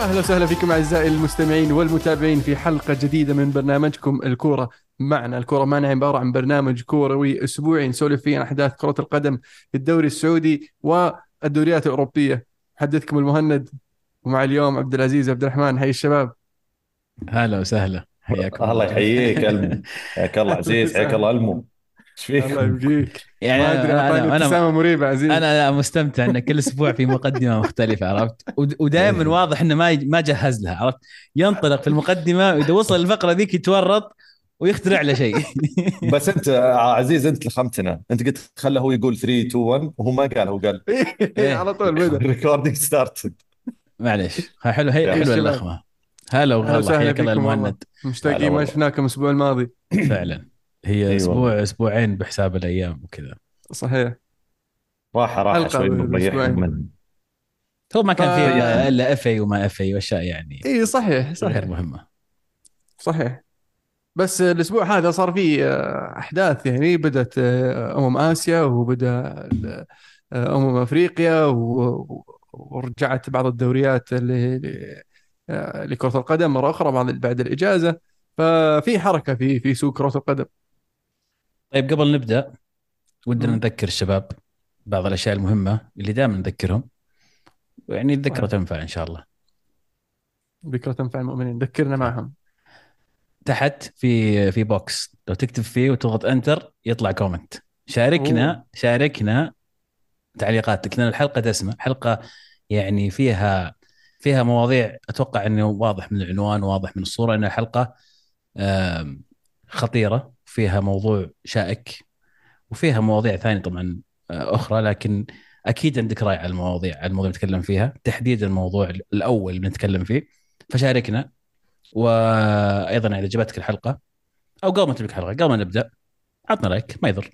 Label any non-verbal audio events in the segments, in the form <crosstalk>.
أهلا وسهلا فيكم أعزائي المستمعين والمتابعين في حلقة جديدة من برنامجكم الكورة معنا. الكورة معنا عباره عن برنامج كروي أسبوعي نسولف فيه عن أحداث كرة القدم في الدوري السعودي والدوريات الأوروبية. محدثكم المهند ومع اليوم عبد العزيز عبد الرحمن حي الشباب. هلا وسهلا. حياكم الله يحييك <laughs> المو حياك الله عزيز حياك الله ألمو. إيش الله فيكم؟ يبقيك. يعني ما أدري أعطاني أنا ابتسامة أنا مريبة عزيز. أنا مستمتع إن كل أسبوع في مقدمة مختلفة عرفت؟ ودائما واضح إنه ما ما جهز لها عرفت؟ ينطلق في المقدمة وإذا وصل الفقرة ذيك يتورط ويخترع له شيء. <laughs> بس أنت عزيز أنت لخمتنا. أنت قلت خله هو يقول 3 2 1 وهو ما قال هو قال <laughs> إيه، على طول بدأ. recording start معليش. حلو هي حلوة. اللخمة. هلا وغلا حياك الله. المهند. مشتاقين ما. شفناكم الأسبوع الماضي. فعلا. هي أي أسبوع. أسبوعين بحساب الأيام وكذا. صحيح. راحة راحة شوي من هو ما كان ف- في ال ال FA وما FA وأشياء يعني إي صحيح غير صحيح. مهمة. صحيح. بس الأسبوع هذا صار فيه آه، أحداث يعني. بدأت آه، أمم آسيا وبدأ آه، أمم أفريقيا و- ورجعت بعض الدوريات اللي اللي- لكرة القدم مرة أخرى بعد بعد الإجازة. ففي حركة في في سوق كرة القدم. طيب قبل نبدأ ودنا. نذكر الشباب بعض الأشياء المهمة اللي دائما نذكرهم. يعني الذكرى. تنفع إن شاء الله. ذكرى تنفع المؤمنين. ذكرنا معهم. تحت في في box. لو تكتب فيه وتضغط enter يطلع comment شاركنا أوه. شاركنا تعليقاتك لأن الحلقة دسمه حلقة يعني فيها فيها مواضيع أتوقع إنه واضح من العنوان واضح من الصورة انها حلقه خطيرة. فيها موضوع شائك وفيها مواضيع ثانية طبعا آه، أخرى لكن أكيد عندك رأي على المواضيع على الموضوع اللي نتكلم فيها تحديدا الموضوع الأول اللي بنتكلم فيه فشاركنا وأيضا إذا عجبتك الحلقة أو قبل ما تجيك الحلقة قبل ما نبدأ عطنا like ما يضر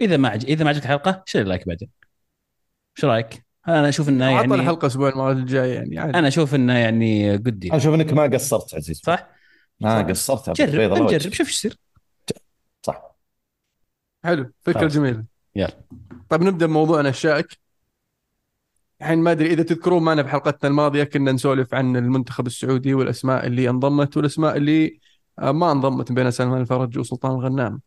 إذا ما عج... إذا ما عجبك الحلقة شيل like بعدين إيش رأيك؟ أنا أشوف انه عطنا يعني الحلقة الأسبوع الماضي الجاي يعني عادي. أنا أشوف انه يعني قدي أنا أشوف إنك ما قصرت عزيز صح؟ ما. قصرت. جرب نجرب وجهك. شوف إيش يصير حلو فكره. جميله يلا. طيب نبدأ بموضوعنا الشائك. الحين ما أدري إذا تذكرون معنا في حلقتنا الماضية كنا نسولف عن المنتخب السعودي والأسماء اللي انضمت والأسماء اللي آه، ما انضمت بين سلمان الفرج وسلطان الغنام.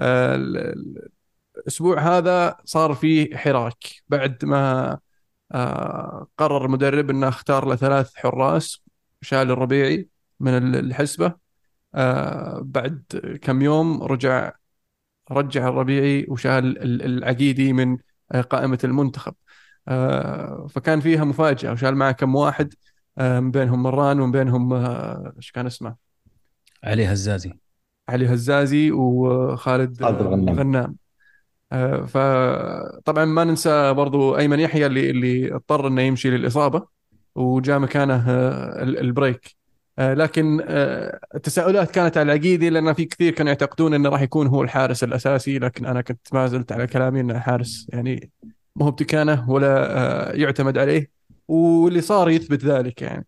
آه، ال- ال- الأسبوع هذا صار فيه حراك بعد ما آه، قرر المدرب إنه اختار له ثلاث حراس شال الربيعي من ال- الحسبة. بعد كم يوم رجع رجع الربيعي وشال ال- العقيدي من آه، قائمة المنتخب. آه، فكان فيها مفاجأة وشال معه كم واحد آه، من بينهم مران ومن بينهم إيش كان اسمه؟ علي هزازي. علي هزازي وخالد. غنام فطبعا ما ننسى برضو أيمن يحيى اللي اللي اضطر إنه يمشي للإصابة وجاء مكانه ال- البريك. لكن آه، التساؤلات كانت على العقيدي لأن في كثير كانوا يعتقدون إنه راح يكون هو الحارس الأساسي لكن أنا كنت ما زلت على كلامي إنه حارس يعني ما هو بتكانه ولا آه، يعتمد عليه واللي صار يثبت ذلك يعني.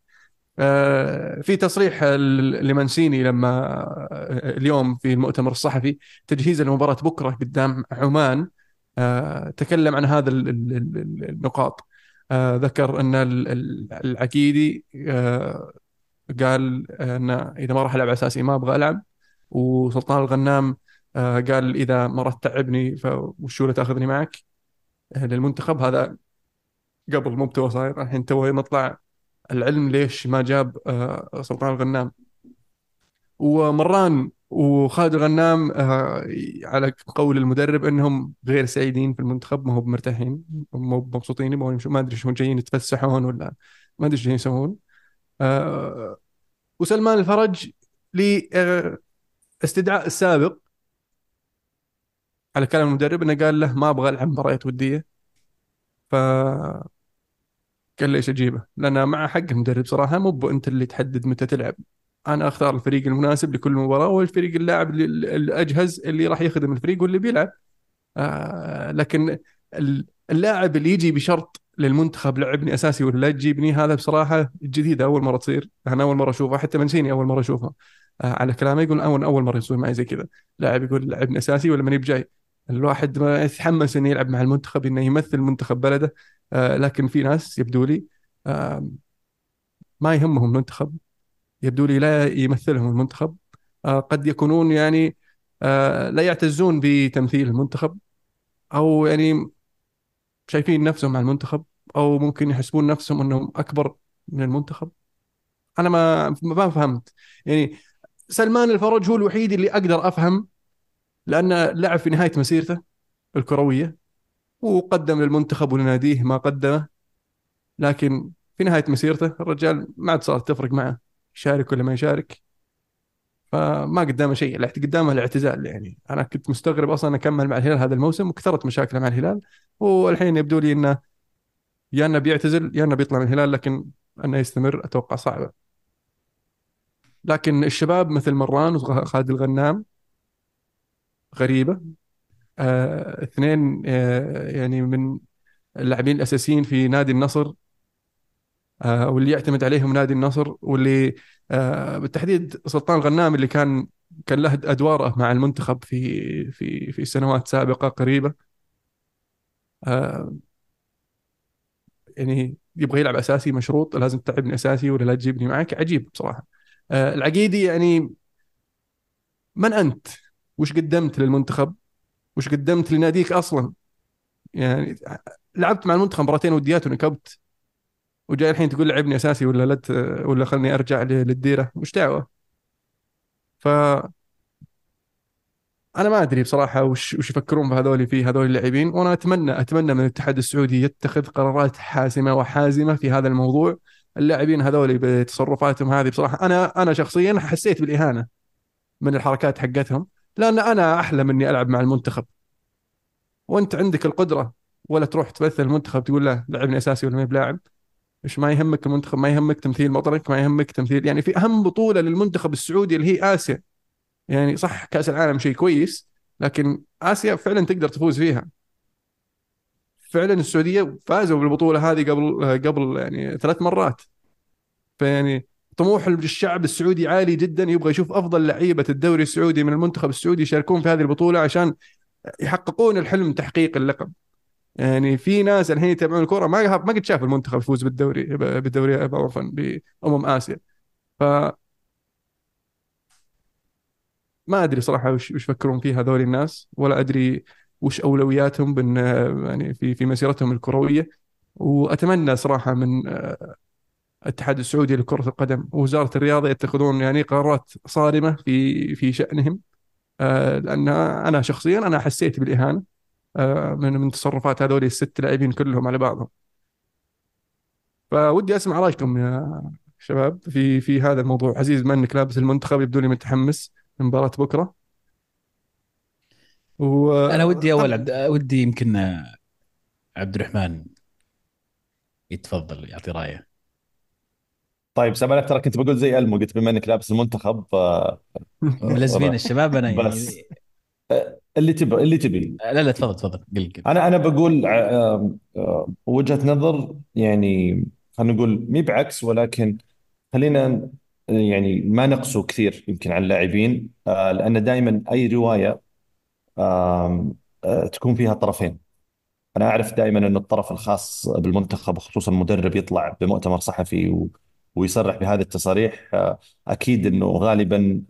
آه، في تصريح لمنسيني لما آه، اليوم في المؤتمر الصحفي تجهيزا لمباراة بكرة قدام عمان آه، تكلم عن هذا ال- ال- ال- النقاط. آه، ذكر ال- العقيدي آه، قال أن إذا ما راح ألعب أساسي ما أبغى ألعب. وسلطان الغنام آه، قال إذا ما راح تتعبني لا تأخذني معك. آه، للمنتخب هذا قبل مو بتو صاير الحين تو مطلع العلم ليش ما جاب آه، سلطان الغنام. ومران وخالد الغنام على قول المدرب إنهم غير سعيدين في المنتخب ما هو مرتاحين مو مبسوطين ما أدري شو جايين يتفسحون ولا ما أدري إيش جايين يسوون وسلمان الفرج لاستدعاء السابق. على كلام المدرب إنه قال له ما أبغى ألعب مباريات ودية. ف قال ليش أجيبه؟ لأن مع حق المدرب صراحة مو أنت اللي تحدد متى تلعب. أنا أختار الفريق المناسب لكل مباراة والفريق اللاعب الأجهز اللي راح يخدم الفريق واللي بيلعب. آه لكن ال- اللاعب اللي يجي بشرط للمنتخب لعبني أساسي ولا لا تجيبني هذا بصراحة جديده أول مرة تصير. أنا أول مرة اشوفها حتى منسيني أول مرة اشوفها آه على كلامه يقول أول أول مرة يصير معي زي كذا. لاعب يقول لعبني أساسي ولا ماني بجاي؟ الواحد ما يتحمس إنه يلعب مع المنتخب إنه يمثل منتخب بلده. آه لكن في ناس يبدو لي آه ما يهمهم المنتخب. يبدو لي لا يمثلهم المنتخب. آه، قد يكونون يعني آه، لا يعتزون بتمثيل المنتخب. أو يعني شايفين نفسهم مع المنتخب أو ممكن يحسبون نفسهم إنهم أكبر من المنتخب؟ أنا ما ما فهمت. يعني سلمان الفرج هو الوحيد اللي أقدر أفهم لأنه لعب في نهاية مسيرته الكروية وقدم للمنتخب ولناديه ما قدمه. لكن في نهاية مسيرته الرجال ما عاد صارت تفرق معه يشارك ولا ما يشارك. فما قدامه شيء. قدامه الاعتزال يعني. أنا كنت مستغرب أصلا أكمل مع الهلال هذا الموسم وكثرت مشاكله مع الهلال. والحين يبدو لي إنه يا إنه بيعتزل يا إنه بيطلع من الهلال لكن إنه يستمر أتوقع صعبة. لكن الشباب مثل مران وخالد الغنام غريبة. آه اثنين آه يعني من اللاعبين الأساسيين في نادي النصر. آه واللي يعتمد عليهم نادي النصر واللي بالتحديد سلطان الغنام اللي كان كان له أدواره مع المنتخب في في في سنوات سابقة قريبة آه يعني يبغى يلعب أساسي مشروط لازم تلعبني أساسي ولا لا تجيبني معك عجيب بصراحة آه العقيدي يعني من أنت؟ وش قدمت للمنتخب؟ وش قدمت لناديك أصلا؟ يعني لعبت مع المنتخب مباراتين وديات ونكبت وجاي الحين تقول لعبني أساسي ولا لا ولا خلني أرجع للديرة؟ وش دعوة؟ ف أنا ما أدري بصراحة وش وش يفكرون في هذول في هذول اللاعبين وأنا اتمنى أتمنى من الاتحاد السعودي يتخذ قرارات حاسمة وحازمة في هذا الموضوع. اللاعبين هذول بتصرفاتهم هذه بصراحة أنا أنا شخصيا حسيت بالإهانة من الحركات حقتهم لأن أنا أحلم إني ألعب مع المنتخب. وأنت عندك القدرة ولا تروح تمثل المنتخب تقول له لعبني أساسي ولا ما بلاعب مش ما يهمك المنتخب ما يهمك تمثيل وطنك ما يهمك تمثيل يعني في أهم بطولة للمنتخب السعودي اللي هي آسيا. يعني صح كأس العالم شيء كويس لكن آسيا فعلا تقدر تفوز فيها. فعلا السعودية فازوا بالبطولة هذه قبل قبل يعني ثلاث مرات. فيعني طموح الشعب السعودي عالي جدا يبغى يشوف أفضل لعيبة الدوري السعودي من المنتخب السعودي يشاركون في هذه البطولة عشان يحققون الحلم تحقيق اللقب. يعني في ناس الحين يتابعون الكورة. ما ما قد شاف المنتخب يفوز بالدوري بالدوري عفوا بأمم آسيا. ف ما أدري صراحة وش وش يفكرون فيه هذول الناس ولا أدري وش أولوياتهم بن يعني في في مسيرتهم الكروية. وأتمنى صراحة من آه، الاتحاد السعودي لكرة القدم ووزارة الرياضة يتخذون يعني قرارات صارمة في في شأنهم. آه، لأن أنا شخصيا أنا حسيت بالإهانة. من من تصرفات هذول الست لاعبين كلهم على بعضهم. فودي أسمع رأيكم يا شباب في في هذا الموضوع. عزيز ما انك لابس المنتخب يبدو لي متحمس لمباراة بكرة. و... أنا ودي أول عبد... ودي يمكن عبد الرحمن يتفضل يعطي رأيه. طيب سامع ترى كنت بقول زي ألمو قلت بما إنك لابس المنتخب ملزمين الشباب أنا يعني بس. اللي تبي اللي تبي. لا لا تفضل تفضل. قل قل. أنا أنا بقول آه، آه، وجهة نظر يعني خلينا نقول مي بعكس ولكن خلينا يعني ما نقسو كثير يمكن على اللاعبين آه، لأن دائما أي رواية تكون فيها طرفين. أنا أعرف دائما إن الطرف الخاص بالمنتخب خصوصا المدرب يطلع بمؤتمر صحفي ويصرح بهذه التصاريح أكيد إنه غالبا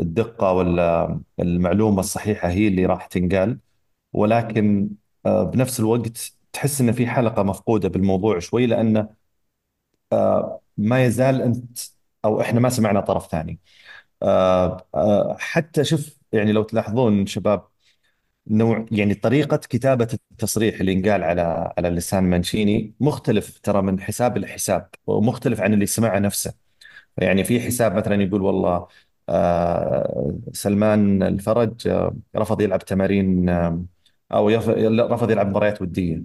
الدقة ولا المعلومة الصحيحة هي اللي راح تنقال. ولكن آه، بنفس الوقت تحس إن في حلقة مفقودة بالموضوع شوي لأنه آه، ما يزال أنت أو إحنا ما سمعنا طرف ثاني. آه، حتى شوف يعني لو تلاحظون شباب نوع يعني طريقة كتابة التصريح اللي انقال على على لسان مانشيني مختلف ترى من حساب لحساب ومختلف عن اللي سمعه نفسه. يعني في حساب مثلا يقول والله آه سلمان الفرج آه رفض يلعب تمارين آه أو رفض يلعب مباريات ودية.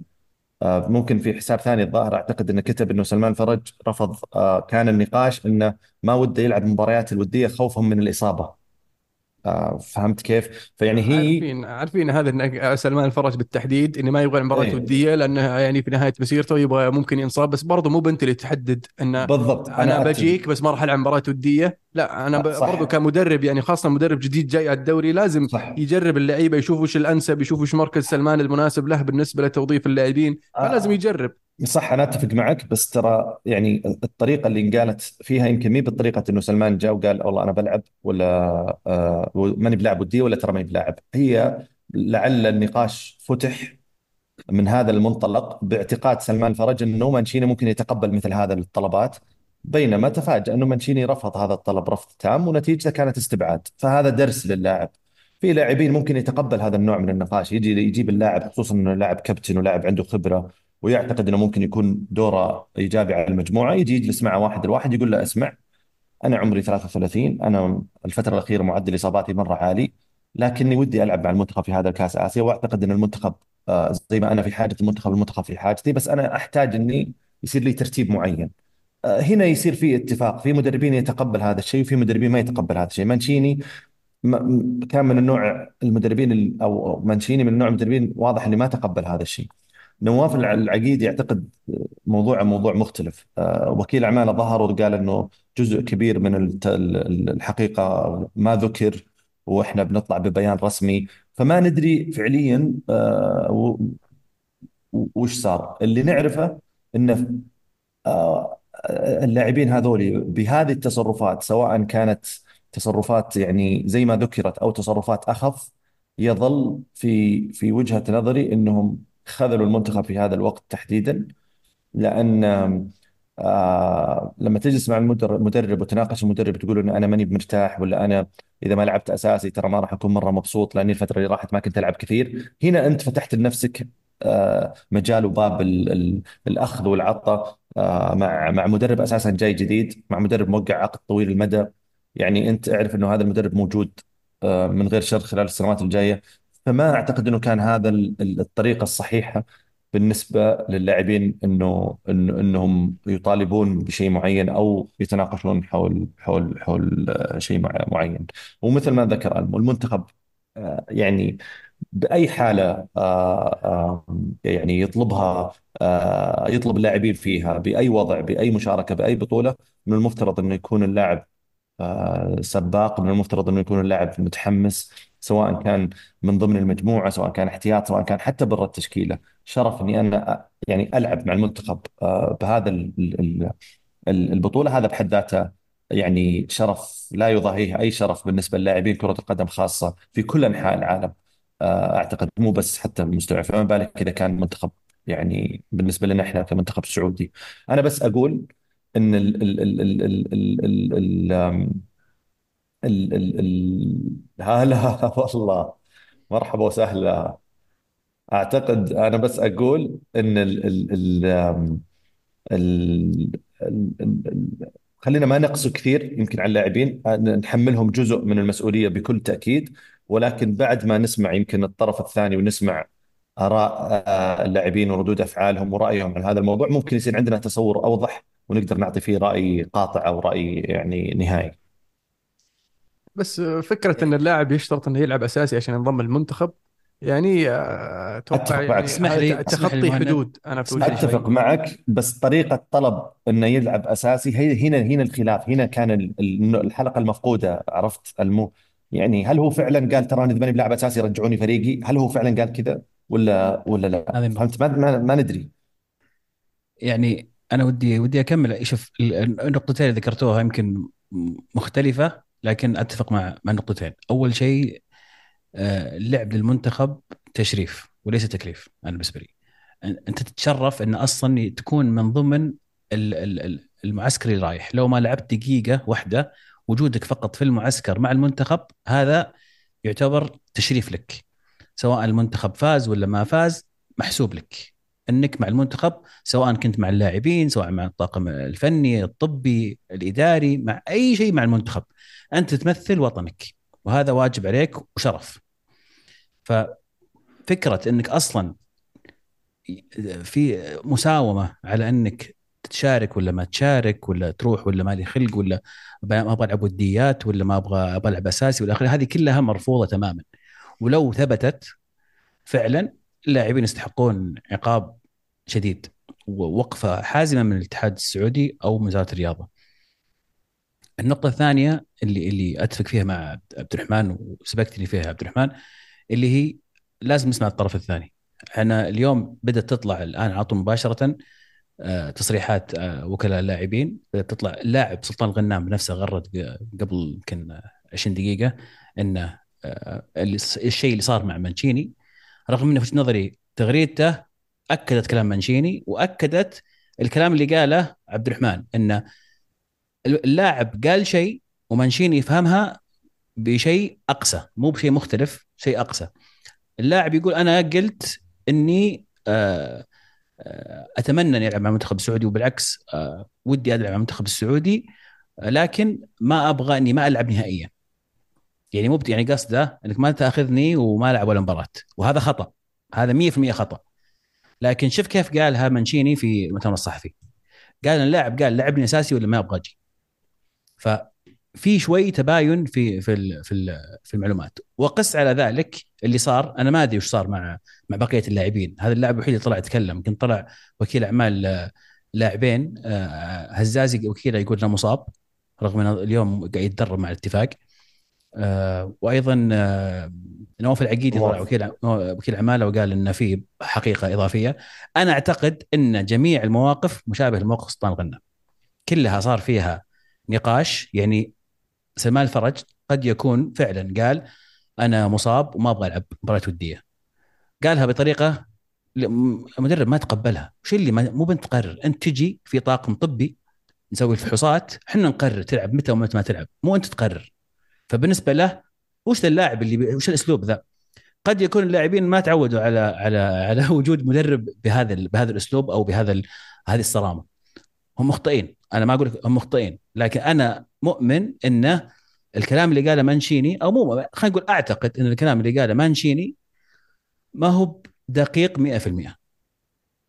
آه ممكن في حساب ثاني الظاهر أعتقد انه كتب إنه سلمان الفرج رفض كان النقاش إنه ما وده يلعب مباريات الودية خوفا من الإصابة. آه، فهمت كيف؟ فيعني هي عارفين عارفين هذا سلمان الفرج بالتحديد إنه ما يبغى مباراه إيه. وديه لأنه يعني في نهاية مسيرته يبغى ممكن ينصاب بس برضه مو بنت اللي تحدد انه بالضبط أنا, أنا بجيك بس ما راح ألعب مباراة وديه لا أنا برضه كمدرب يعني خاصة مدرب جديد جاي على الدوري لازم صح. يجرب اللعيبة يشوف وش الأنسب يشوف وش مركز سلمان المناسب له بالنسبة لتوظيف اللاعبين آه. فلازم يجرب صح أنا أتفق معك بس ترى يعني الطريقة اللي انقالت فيها يمكن مي بالطريقة إنه سلمان جاء وقال والله أنا بلعب ولا آه ماني بلاعب وديه ولا ترى ماني بلاعب. هي لعل النقاش فتح من هذا المنطلق باعتقاد سلمان فرج إنه مانشيني ممكن يتقبل مثل هذا الطلبات بينما تفاجأ إنه مانشيني رفض هذا الطلب رفض تام ونتيجته كانت استبعاد. فهذا درس للاعب. في لاعبين ممكن يتقبل هذا النوع من النقاش يجي يجيب اللاعب خصوصا إنه لاعب كابتن ولاعب عنده خبرة ويعتقد إنه ممكن يكون دوره إيجابي على المجموعة. يجي يجلس معه واحد الواحد يقول له اسمع أنا عمري 33 أنا الفترة الأخيرة معدل إصاباتي مرة عالي لكني ودي ألعب مع المنتخب في هذا الكأس آسيا وأعتقد إن المنتخب آه، زي ما أنا في حاجة المنتخب المنتخب في حاجتي بس أنا أحتاج إني يصير لي ترتيب معين. آه، هنا يصير في اتفاق في مدربين يتقبل هذا الشيء وفي مدربين ما يتقبل هذا الشيء. مانشيني كان من النوع المدربين ال- أو مانشيني من النوع المدربين واضح اللي ما تقبل هذا الشيء. نواف الع- العقيد يعتقد موضوع موضوع مختلف. آه، وكيل أعماله ظهر وقال إنه جزء كبير من الحقيقة ما ذكر وإحنا بنطلع ببيان رسمي. فما ندري فعليا آه، وش صار. اللي نعرفه إنه آه، اللاعبين هذول بهذه التصرفات سواء كانت تصرفات يعني زي ما ذكرت أو تصرفات أخف يظل في في وجهة نظري إنهم خذلوا المنتخب في هذا الوقت تحديدا لأن آه لما تجلس مع المدر- المدرب وتناقش المدرب تقول انه أنا ماني مرتاح ولا أنا إذا ما لعبت أساسي ترى ما راح أكون مرة مبسوط لاني الفترة اللي راحت ما كنت ألعب كثير. هنا أنت فتحت لنفسك آه مجال وباب ال ال الأخذ والعطاء آه مع مع مدرب أساسا جاي جديد مع مدرب موقع عقد طويل المدى. يعني أنت أعرف إنه هذا المدرب موجود آه من غير شر خلال السنوات الجاية. فما أعتقد إنه كان هذا ال- ال- الطريقة الصحيحة بالنسبة للاعبين إنه انه إنهم يطالبون بشيء معين أو يتناقشون حول حول حول آه، شيء مع- معين. ومثل ما ذكر المنتخب آه، يعني بأي حالة آه، يعني يطلبها يطلب اللاعبين فيها بأي وضع بأي مشاركة بأي بطولة من المفترض إنه يكون اللاعب سباق من المفترض إنه يكون اللاعب متحمس سواء كان من ضمن المجموعه سواء كان احتياط سواء كان حتى برا التشكيله شرف اني أنا يعني العب مع المنتخب آه، بهذا ال- ال- ال- البطوله هذا بحد ذاته يعني شرف لا يضاهيه اي شرف بالنسبة للاعبين كره القدم خاصه في كل انحاء العالم آه، اعتقد مو بس حتى المستوى فما بالك اذا كان منتخب يعني بالنسبة لنا إحنا كمنتخب سعودي أنا بس أقول ان ال ال ال ال ال ال ال ال ال ال هلا <laughs> والله. مرحبا وسهلا. أعتقد أنا بس أقول إن ال ال ال ال ال ال خلينا ما نقسو كثير يمكن على اللاعبين نحملهم جزء من المسؤولية بكل تأكيد ولكن بعد ما نسمع يمكن الطرف الثاني ونسمع آراء آه، اللاعبين وردود أفعالهم ورأيهم عن هذا الموضوع ممكن يصير عندنا تصور أوضح ونقدر نعطي فيه رأي قاطع أو رأي يعني نهائي. بس فكرة إن اللاعب يشترط إنه يلعب أساسي عشان ينضم المنتخب يعني آه، أتوقع. يعني اسمح لي- تخطي. حدود. أنا في وجهة شوي. أتفق معك بس طريقة طلب إنه يلعب أساسي هي هنا هنا الخلاف. هنا كان ال- ال- الحلقة المفقودة عرفت؟ المو يعني هل هو فعلا قال تراني اذا ماني بلاعب أساسي رجعوني فريقي؟ هل هو فعلا قال كذا ولا ولا لا؟ فهمت؟ ما, ما, ما ندري. يعني أنا ودي ودي أكمل. شوف ال- النقطتين اللي ذكرتوها يمكن مختلفة. لكن أتفق مع مع النقطتين أول شيء آه، اللعب للمنتخب تشريف وليس تكليف أنا بالنسبة لي. أنت تتشرف أن أصلا تكون من ضمن ال- ال- ال- المعسكر اللي رايح. لو ما لعبت دقيقة واحدة وجودك فقط في المعسكر مع المنتخب هذا يعتبر تشريف لك. سواء المنتخب فاز ولا ما فاز محسوب لك. أنك مع المنتخب سواء كنت مع اللاعبين سواء مع الطاقم الفني الطبي الإداري مع أي شيء مع المنتخب. أنت تمثل وطنك وهذا واجب عليك وشرف ففكرة إنك أصلا في مساومة على إنك تشارك ولا ما تشارك ولا تروح ولا ما لي خلق ولا ما أبغى ألعب وديات ولا ما أبغى أبغى ألعب أساسي والى آخره هذه كلها مرفوضة تماما ولو ثبتت فعلا اللاعبين يستحقون عقاب شديد ووقفة حازمة من الاتحاد السعودي أو من وزارة الرياضة. النقطة الثانية اللي اللي أتفق فيها مع عبد الرحمن وسبقتني فيها عبد الرحمن اللي هي لازم نسمع الطرف الثاني. إحنا اليوم بدأت تطلع الآن على طول مباشرة آه، تصريحات آه، وكلاء اللاعبين تطلع اللاعب سلطان الغنام بنفسه غرد قبل يمكن 20 دقيقة إنه آه، الشيء اللي صار مع مانشيني رغم إنه في نظري تغريدته أكدت كلام مانشيني وأكدت الكلام اللي قاله عبد الرحمن إنه اللاعب قال شيء ومانشيني يفهمها بشيء اقسى مو بشيء مختلف شيء اقسى اللاعب يقول أنا قلت إني آه، آه، أتمنى إني ألعب مع المنتخب السعودي وبالعكس آه، ودي ألعب مع المنتخب السعودي لكن ما أبغى إني ما ألعب نهائيا. يعني مو يعني قصده إنك ما تأخذني وما ألعب ولا مباراة. وهذا خطأ هذا 100% خطأ. لكن شوف كيف قالها منشيني في المؤتمر الصحفي. قال اللاعب قال لعبني أساسي ولا ما أبغى أجي ففي شوي تباين في في في في المعلومات. وقس على ذلك اللي صار أنا ما أدري وش صار مع مع بقية اللاعبين. هذا اللاعب الوحيد اللي طلع يتكلم. يمكن طلع وكيل أعمال لاعبين آه، هزازي وكيله يقول إنه مصاب رغم إنه اليوم قاعد يتدرب مع الاتفاق. آه، وأيضا آه، نواف العقيدي طلع وكيل وكيل عماله وقال ان في حقيقة إضافية. أنا أعتقد إن جميع المواقف مشابهه لموقف سلطان الغنام. كلها صار فيها نقاش يعني سلمان الفرج قد يكون فعلا قال أنا مصاب وما أبغى ألعب مباراة ودية. قالها بطريقة المدرب ما تقبلها. وش اللي مو بنت تقرر أنت تجي في طاقم طبي نسوي الفحوصات إحنا نقرر تلعب متى ومتى ما تلعب مو أنت تقرر. فبالنسبة له وش اللاعب اللي وش الأسلوب ذا؟ قد يكون اللاعبين ما تعودوا على على على وجود مدرب بهذا بهذا الأسلوب أو بهذا هذه الصرامة. هم مخطئين. أنا ما أقول هم مخطئين. لكن أنا مؤمن إنه الكلام اللي قاله مانشيني أو مو خلينا نقول أعتقد إن الكلام اللي قاله مانشيني ما هو دقيق 100%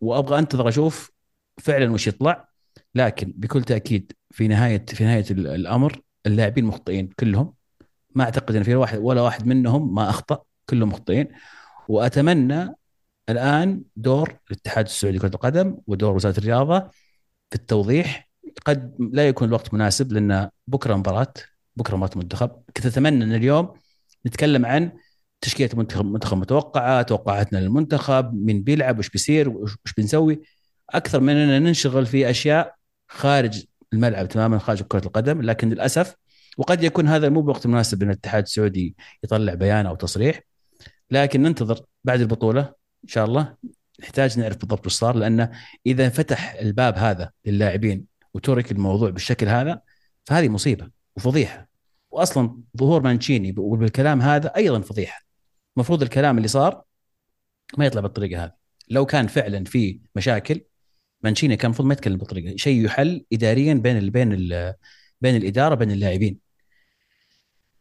وأبغى أنتظر أشوف فعلا وش يطلع. لكن بكل تأكيد في نهاية في نهاية الأمر اللاعبين مخطئين كلهم. ما أعتقد إن في واحد ولا واحد منهم ما أخطأ كلهم مخطئين. وأتمنى الآن دور الاتحاد السعودي لكرة القدم ودور وزارة الرياضة في التوضيح قد لا يكون الوقت مناسب لأن بكرة مباراة بكرة مباراة منتخب كنت أتمنى أن اليوم نتكلم عن تشكيلة منتخب منتخب متوقعة توقعاتنا للمنتخب مين بيلعب وش بيصير وش بنسوي. أكثر من أننا ننشغل في أشياء خارج الملعب تماما خارج كرة القدم. لكن للأسف وقد يكون هذا مو بوقت مناسب ان الاتحاد السعودي يطلع بيان أو تصريح. لكن ننتظر بعد البطولة إن شاء الله. نحتاج نعرف بالضبط وش صار لأنه إذا فتح الباب هذا للاعبين وترك الموضوع بالشكل هذا فهذه مصيبة وفضيحة. واصلا ظهور مانشيني بالكلام هذا أيضا فضيحة. المفروض الكلام اللي صار ما يطلع بالطريقة هذه. لو كان فعلا في مشاكل مانشيني كان المفروض ما يتكلم بالطريقة. شيء يحل اداريا بين ال بين ال بين الإدارة بين اللاعبين.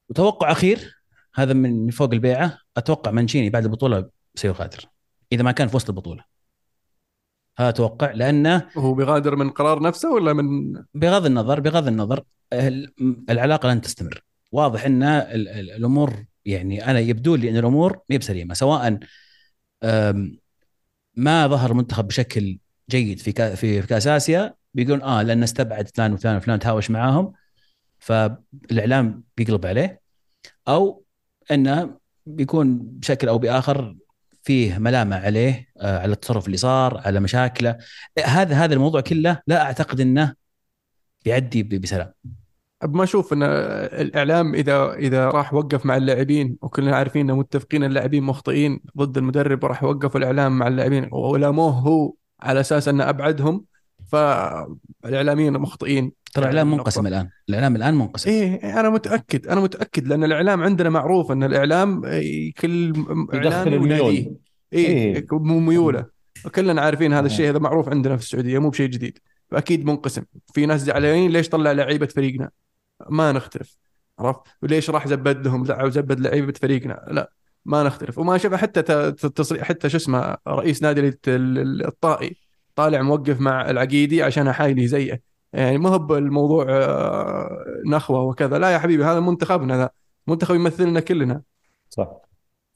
وتوقع أخير هذا من فوق البيعة أتوقع مانشيني بعد البطولة سيغادر إذا ما كان في وسط البطولة. هذا أتوقع لأنه هو بيغادر من قرار نفسه ولا من بغض النظر بغض النظر العلاقة لن تستمر. واضح إن الأمور يعني أنا يبدو لي إن الأمور ما بسليمه سواء ما ظهر المنتخب بشكل جيد في في كأس آسيا بيقولون آه لأن استبعد فلان وفلان وفلان تهاوش معاهم فالإعلام بيقلب عليه أو إنه بيكون بشكل أو بآخر فيه ملامه عليه آه على التصرف اللي صار على مشاكله. هذا هذا الموضوع كله لا أعتقد إنه بيعدي بسلام. ما أشوف إن الإعلام إذا إذا راح وقف مع اللاعبين وكلنا عارفين ان متفقين اللاعبين مخطئين ضد المدرب وراح يوقفوا الإعلام مع اللاعبين ولاموه هو على أساس إنه أبعدهم فالإعلاميين مخطئين. ترى الإعلام منقسم الآن. الإعلام الآن منقسم. إيه أنا متأكد أنا متأكد لأن الإعلام عندنا معروف إن الإعلام كل اعلام الميول. إيه, إيه. ميوله. كلنا عارفين هذا الشيء هذا معروف عندنا في السعودية مو بشيء جديد. فأكيد منقسم. في ناس زعلانين ليش طلع لعيبة فريقنا؟ ما نختلف. عرفت؟ وليش راح زبد لهم لا زبد لعيبة فريقنا. لا ما نختلف. وما شاف حتى تصريح حتى شو اسمه رئيس نادي الطائي طالع موقف مع العقيدي عشان حايلي زيه يعني ما هو الموضوع آه، نخوة وكذا. لا يا حبيبي هذا منتخبنا ذا منتخب يمثلنا كلنا. صح.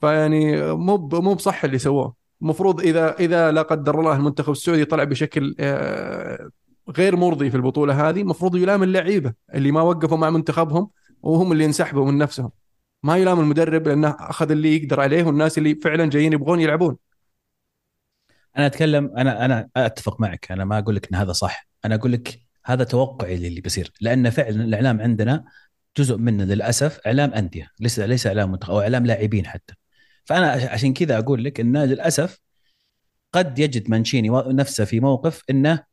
فيعني مو مو بصح اللي سووه. المفروض إذا إذا لا قدر الله المنتخب السعودي طلع بشكل آه، غير مرضي في البطولة هذه المفروض يلام اللعيبة اللي ما وقفوا مع منتخبهم وهم اللي انسحبوا من نفسهم. ما يلام المدرب لأنه أخذ اللي يقدر عليه والناس اللي فعلا جايين يبغون يلعبون. أنا أتكلم أنا أنا أتفق معك. أنا ما أقول لك إن هذا صح. أنا أقول لك هذا توقعي للي بيصير. لأن فعلا الإعلام عندنا جزء منه للأسف إعلام أندية ليس ليس إعلام منتخب أو إعلام لاعبين حتى. فأنا عشان كذا أقول لك إنه للأسف قد يجد مانشيني نفسه في موقف إنه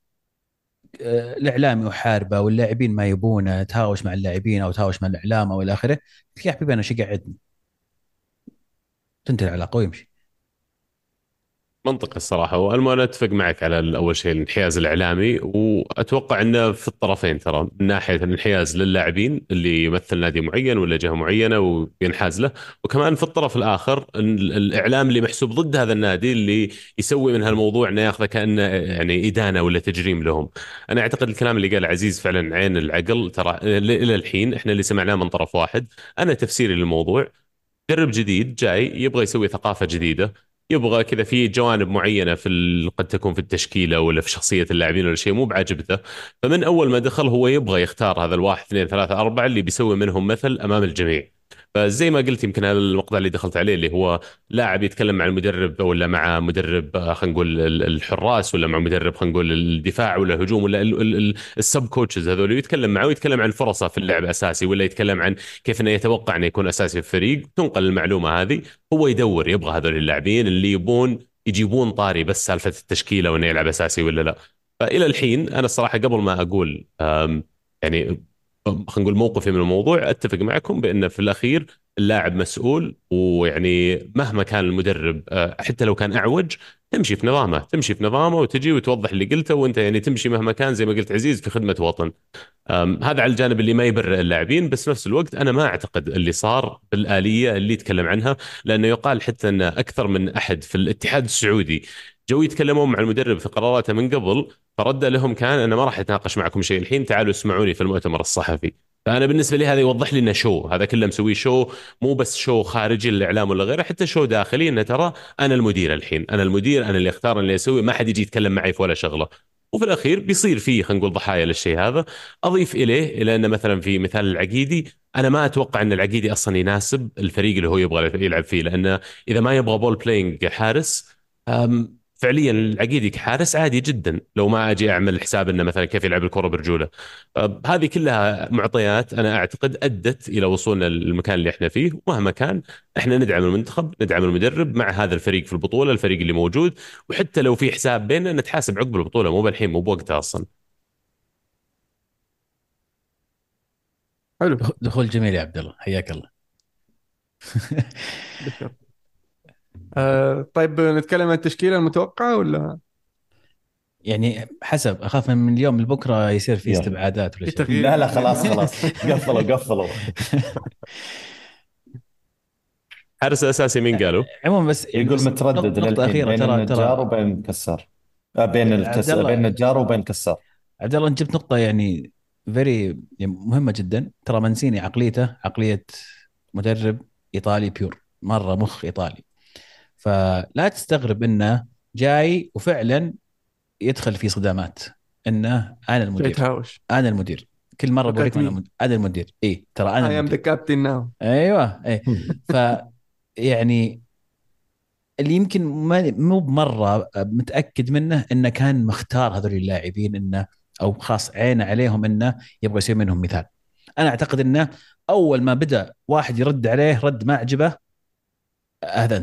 آه، الإعلام يحاربه واللاعبين ما يبونه تهاوش مع اللاعبين أو تهاوش مع الإعلام أو إلى آخره. يا حبيبي أنا شو قعدني تنتهي العلاقة ويمشي. منطقي الصراحة وأنا أنا أتفق معك على أول شيء الانحياز الإعلامي وأتوقع أنه في الطرفين ترى من ناحية الانحياز للاعبين اللي يمثل نادي معين ولا جهة معينة وينحاز له وكمان في الطرف الآخر الإعلام اللي محسوب ضد هذا النادي اللي يسوي من هالموضوع أنه ياخذه كأنه يعني إدانة ولا تجريم لهم. أنا أعتقد الكلام اللي قال عزيز فعلا عين العقل ترى إلى الحين إحنا اللي سمعناه من طرف واحد. أنا تفسيري للموضوع مدرب جديد جاي يبغى يسوي ثقافة جديدة. يبغى كذا في جوانب معينة في قد تكون في التشكيلة ولا في شخصية اللاعبين ولا شيء مو بعجبته فمن أول ما دخل هو يبغى يختار هذا الواحد اثنين ثلاثة أربعة اللي بيسوي منهم مثل أمام الجميع. فزي ما قلت يمكن هذا المقطع اللي دخلت عليه اللي هو لاعب يتكلم مع المدرب ولا مع مدرب آه، خلينا نقول الحراس ولا مع مدرب خلينا نقول الدفاع ولا الهجوم ولا السب كوتشز هذول يتكلم معه ويتكلم عن فرصه في اللعب أساسي ولا يتكلم عن كيف إنه يتوقع إنه يكون أساسي في الفريق. تنقل المعلومة هذه هو يدور يبغى هذول اللاعبين اللي يبون يجيبون طاري بس سالفة التشكيلة وإنه يلعب أساسي ولا لا. فإلى الحين أنا الصراحة قبل ما أقول يعني خلينا نقول موقفي من الموضوع أتفق معكم بأن في الأخير اللاعب مسؤول ويعني مهما كان المدرب آه، حتى لو كان أعوج تمشي في نظامه تمشي في نظامه وتجي وتوضح اللي قلته وأنت يعني تمشي مهما كان زي ما قلت عزيز في خدمة وطن. هذا على الجانب اللي ما يبرئ اللاعبين بس نفس الوقت أنا ما أعتقد اللي صار بالآلية اللي يتكلم عنها لأنه يقال حتى أن أكثر من أحد في الاتحاد السعودي جو يتكلمون مع المدرب في قراراته من قبل فرد لهم كان أنا ما راح أتناقش معكم شيء. الحين تعالوا اسمعوني في المؤتمر الصحفي. فأنا بالنسبة لي هذا يوضح لي انه show هذا كله مسويه show مو بس show خارجي للإعلام ولا غيره حتى show داخلي. إنه ترى أنا المدير الحين. أنا المدير أنا اللي أختار اللي أسوي. ما حد يجي يتكلم معي في ولا شغلة. وفي الأخير بيصير فيه خلينا نقول ضحايا للشيء هذا. أضيف إليه إلى انه مثلا في مثال العقيدي. أنا ما أتوقع أن العقيدي أصلا يناسب الفريق اللي هو يبغى يلعب فيه. لأنه إذا ما يبغى ball playing حارس فعليا العقيدي كحارس عادي جدا لو ما أجي أعمل حساب إنه مثلا كيف يلعب الكرة برجوله. هذه كلها معطيات أنا أعتقد أدت إلى وصولنا للمكان اللي إحنا فيه. ومهما كان إحنا ندعم المنتخب ندعم المدرب مع هذا الفريق في البطولة الفريق اللي موجود. وحتى لو في حساب بيننا نتحاسب عقب البطولة مو بالحين مو بوقتها أصلا. حلو. دخول جميل يا عبد الله حياك الله. آه طيب نتكلم عن التشكيلة المتوقعة ولا؟ يعني حسب أخاف من اليوم لبكره يصير في استبعادات ولا شيء. لا لا خلاص <laughs> خلاص. قفلوا قفلوا. حارس أساسي مين قالوا؟ عموما بس يعني يقول متردد نقطة أخيرة بين ترى النجار وبين كسار آه بين الكس... بين النجار وبين كسار عبد الله أنت جبت نقطة يعني very يعني مهمة جدا. ترى مانشيني عقليته عقلية مدرب إيطالي pure مرة مخ إيطالي. فلا تستغرب إنه جاي وفعلا يدخل في صدامات. إنه أنا المدير. يتهاوش. أنا المدير. كل مرة بوريك أنا أنا المدير. اي ترى أنا اي ام ذا كابتن ناو أيوه إي <laughs> ف يعني اللي يمكن مو بمرة متأكد منه إنه كان مختار هذول اللاعبين إنه أو خاص عينه عليهم إنه يبغى يسوي منهم مثال. أنا أعتقد إنه أول ما بدأ واحد يرد عليه رد ما عجبه هذا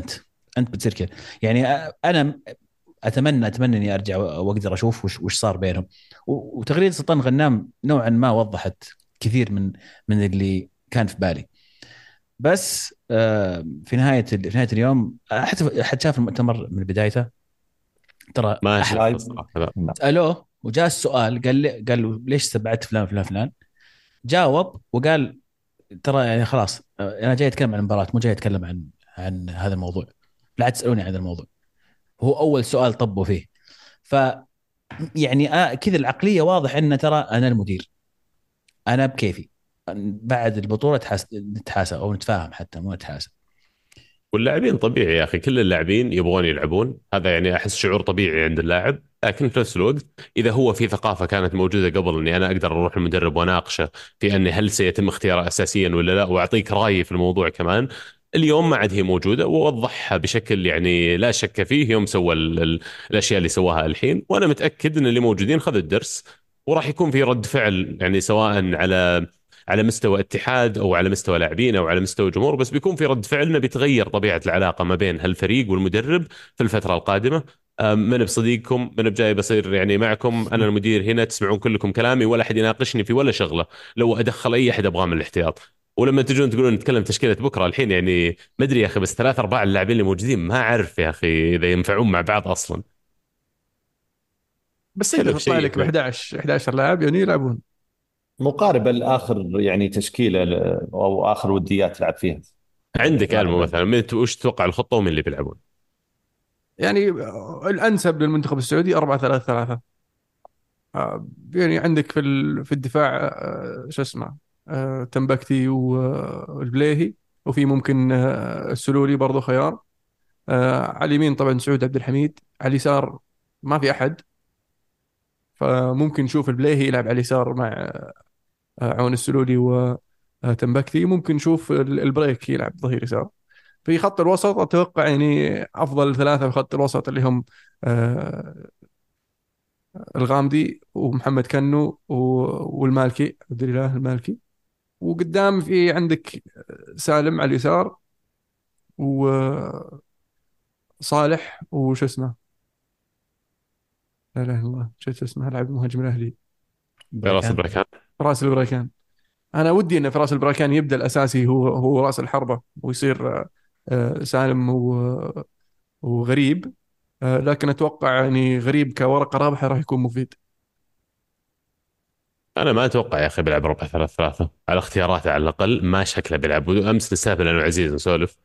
أنت بتصير كذا. يعني أنا أتمنى أتمنى إني أرجع وأقدر أشوف وش, وش صار بينهم. وتغريدة سلطان غنام نوعا ما وضحت كثير من من اللي كان في بالي. بس في نهاية في نهاية اليوم حتى أحد شاف المؤتمر من بدايته؟ ترى ما سالوه وجاء السؤال قال لي قال له ليش استبعدت فلان فلان فلان؟ جاوب وقال ترى يعني خلاص أنا جاي أتكلم عن المباراة مو جاي أتكلم عن عن هذا الموضوع. لا تسألوني عن الموضوع. هو أول سؤال طبوا فيه. ف يعني آه كذا العقلية واضح إن ترى أنا المدير. أنا بكيفي. بعد البطولة نتحاسب أو نتفاهم حتى مو نتحاسب. واللاعبين طبيعي يا أخي. كل اللاعبين يبغون يلعبون. هذا يعني أحس شعور طبيعي عند اللاعب. لكن في نفس الوقت إذا هو في ثقافة كانت موجودة قبل إني أنا أقدر أروح المدرب وأناقشه في أني هل سيتم اختياره اساسيا ولا لا وأعطيك رأيي في الموضوع كمان اليوم ما عاد هي موجودة ووضحها بشكل يعني لا شك فيه. يوم سوى ال- ال- الأشياء اللي سواها الحين وأنا متأكد إن اللي موجودين خذوا الدرس وراح يكون في رد فعل يعني سواء على على مستوى اتحاد أو على مستوى لاعبين أو على مستوى جمهور بس بيكون في رد فعل إنه بيتغير طبيعة العلاقة ما بين هالفريق والمدرب في الفترة القادمة. من بصديقكم من بجاي بصير يعني معكم. أنا المدير هنا تسمعون كلكم كلامي ولا أحد يناقشني في ولا شغلة. لو أدخل أي أحد أبغاه من الاحتياط. ولما تجون تقولون نتكلم تشكيلة بكرة الحين يعني ما أدري يا أخي بس ثلاث أرباع اللاعبين اللي موجودين ما أعرف يا أخي إذا ينفعون مع بعض أصلا بس تقدر تطلع لك ب يعني. 11 11 لاعب يعني يلعبون مقاربه لاخر يعني تشكيلة أو آخر وديات لعب فيها عندك غالباً. ألمو مثلا من وش تتوقع الخطة ومن اللي بيلعبون؟ يعني الأنسب للمنتخب السعودي 4 3 3 يعني عندك في ال- في الدفاع آه، شو اسمه تمبكتي والبليهي وفي ممكن آه، السلولي برضو خيار. آه، على اليمين طبعا سعود عبد الحميد. على اليسار ما في أحد. فممكن نشوف البليهي يلعب على اليسار مع آه، عون السلولي وتمبكتي ممكن نشوف ال- البريك يلعب ظهير يسار. في خط الوسط أتوقع يعني أفضل ثلاثة في خط الوسط اللي هم آه، الغامدي ومحمد كنو والمالكي. عبد الإله المالكي. وقدام في عندك سالم على اليسار وصالح وش اسمه؟ لا إله إلا الله. شو اسمه؟ لاعب المهاجم الأهلي. فراس البريكان فراس البريكان أنا ودي إن فراس البريكان يبدأ الأساسي هو هو رأس الحربة ويصير آه، سالم و- وغريب. آه، لكن أتوقع يعني غريب كورقة رابحة راح يكون مفيد. أنا ما أتوقع يا أخي بيلعب 4 3 3 على اختياراته على الأقل ما شكله بيلعب. امس نستهبل أنا وعزيز نسولف.